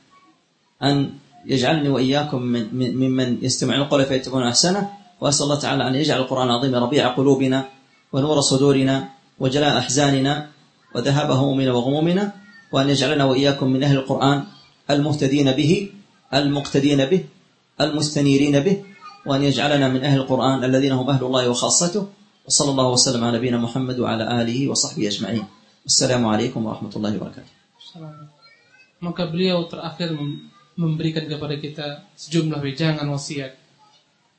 أن يجعلني وإياكم من ممن يستمعون القول فيتبعون أحسنه. وأسأل الله تعالى أن يجعل القرآن العظيم ربيع قلوبنا ونور صدورنا وجلاء أحزاننا وذهاب همومنا وغمومنا. وأن يجعلنا وإياكم من أهل القرآن. المهتدين به المقتدين به المستنيرين به وأن يجعلنا من أهل القرآن الذين هم أهل الله وخاصته وصلى الله وسلم على نبينا محمد وعلى آله وصحبه أجمعين السلام عليكم ورحمة الله وبركاته Maka beliau terakhir memberikan kepada kita sejumlah wejangan wasiat.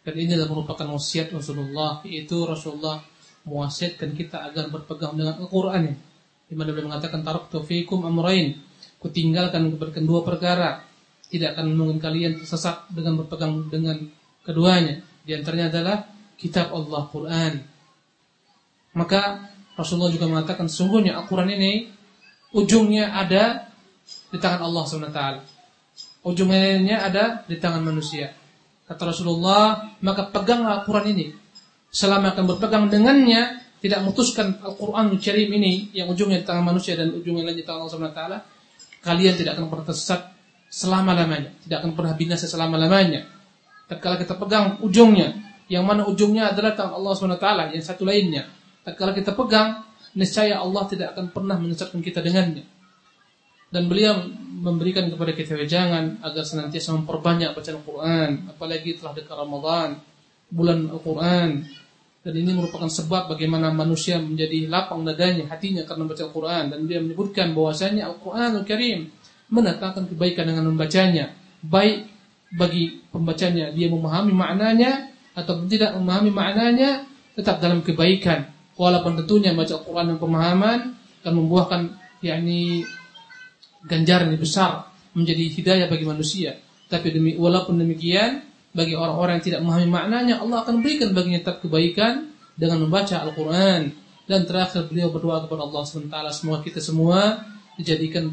Dan ini adalah merupakan wasiat Rasulullah, yaitu Rasulullah mewasiatkan kita agar berpegang dengan Al-Qur'an. Di mana beliau mengatakan taraktu fikum amrain. Kutinggalkan kedua perkara. Tidak akan mungkin kalian tersesat dengan berpegang dengan keduanya. Di antaranya adalah kitab Allah Quran. Maka Rasulullah juga mengatakan sungguhnya Al-Quran ini ujungnya ada di tangan Allah SWT. Ujungnya ada di tangan manusia. Kata Rasulullah, maka peganglah Al-Quran ini selama akan berpegang dengannya tidak memutuskan Al-Qur'an Karim ini yang ujungnya di tangan manusia dan ujungnya lain di tangan Allah taala kalian tidak akan pernah tersesat selama-lamanya tidak akan pernah binasa selama-lamanya tatkala kita pegang ujungnya yang mana ujungnya adalah tangan Allah SWT yang satu lainnya. Kalau kita pegang, niscaya Allah tidak akan pernah menyesatkan kita dengannya. Dan beliau memberikan kepada kita wejangan agar senantiasa memperbanyak bacaan Al-Quran, apalagi telah dekat Ramadan, bulan Al-Quran. Dan ini merupakan sebab bagaimana manusia menjadi lapang dadanya, hatinya karena baca Al-Quran. Dan dia menyebutkan bahwasanya Al-Quran Al-Karim mendatangkan kebaikan dengan membacanya. Baik bagi pembacanya dia memahami maknanya atau tidak memahami maknanya tetap dalam kebaikan walaupun tentunya baca Al-Quran dan pemahaman akan membuahkan yakni ganjaran yang besar menjadi hidayah bagi manusia tapi demi walaupun demikian bagi orang-orang yang tidak memahami maknanya Allah akan berikan baginya tetap kebaikan dengan membaca Al-Quran. Dan terakhir beliau berdoa kepada Allah SWT. Semoga kita semua dijadikan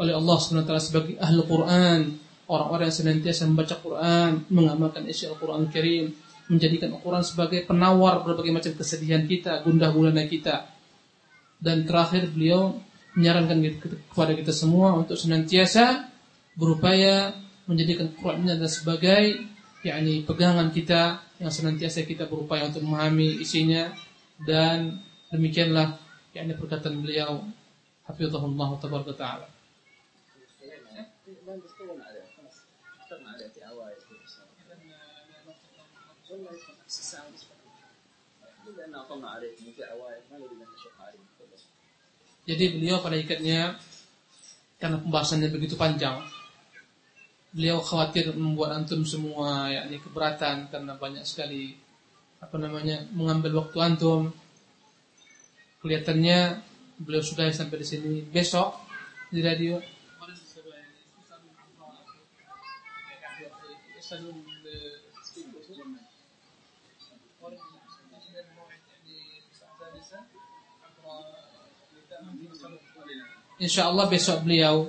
oleh Allah SWT sebagai ahli Quran. Orang-orang yang senantiasa membaca Quran, mengamalkan isi Al-Quran Al-Karim, menjadikan Al-Quran sebagai penawar berbagai macam kesedihan kita, gundah gulana kita. Dan terakhir beliau menyarankan kepada kita semua untuk senantiasa berupaya menjadikan Quran ini adalah sebagai yakni pegangan kita yang senantiasa kita berupaya untuk memahami isinya dan demikianlah yakni perkataan beliau hafizahullah taala. Jadi beliau pada ikatnya karena pembahasannya begitu panjang, beliau khawatir membuat antum semua yakni keberatan karena banyak sekali apa namanya mengambil waktu antum. Kelihatannya beliau sudah sampai di sini. Besok di radio Insya Allah besok beliau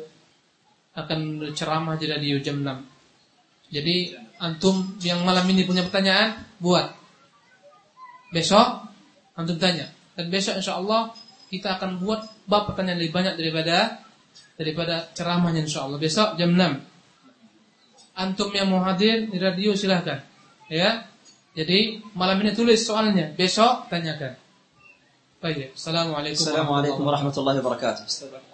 akan ceramah di radio jam 6. Jadi antum yang malam ini punya pertanyaan, buat. Besok antum tanya. Dan besok insya Allah kita akan buat bab pertanyaan lebih banyak daripada daripada ceramahnya insya Allah. Besok jam 6. Antum yang mau hadir di radio silahkan. Ya. Jadi malam ini tulis soalnya, besok tanyakan. Baik. Assalamualaikum, Assalamualaikum warahmatullahi wabarakatuh.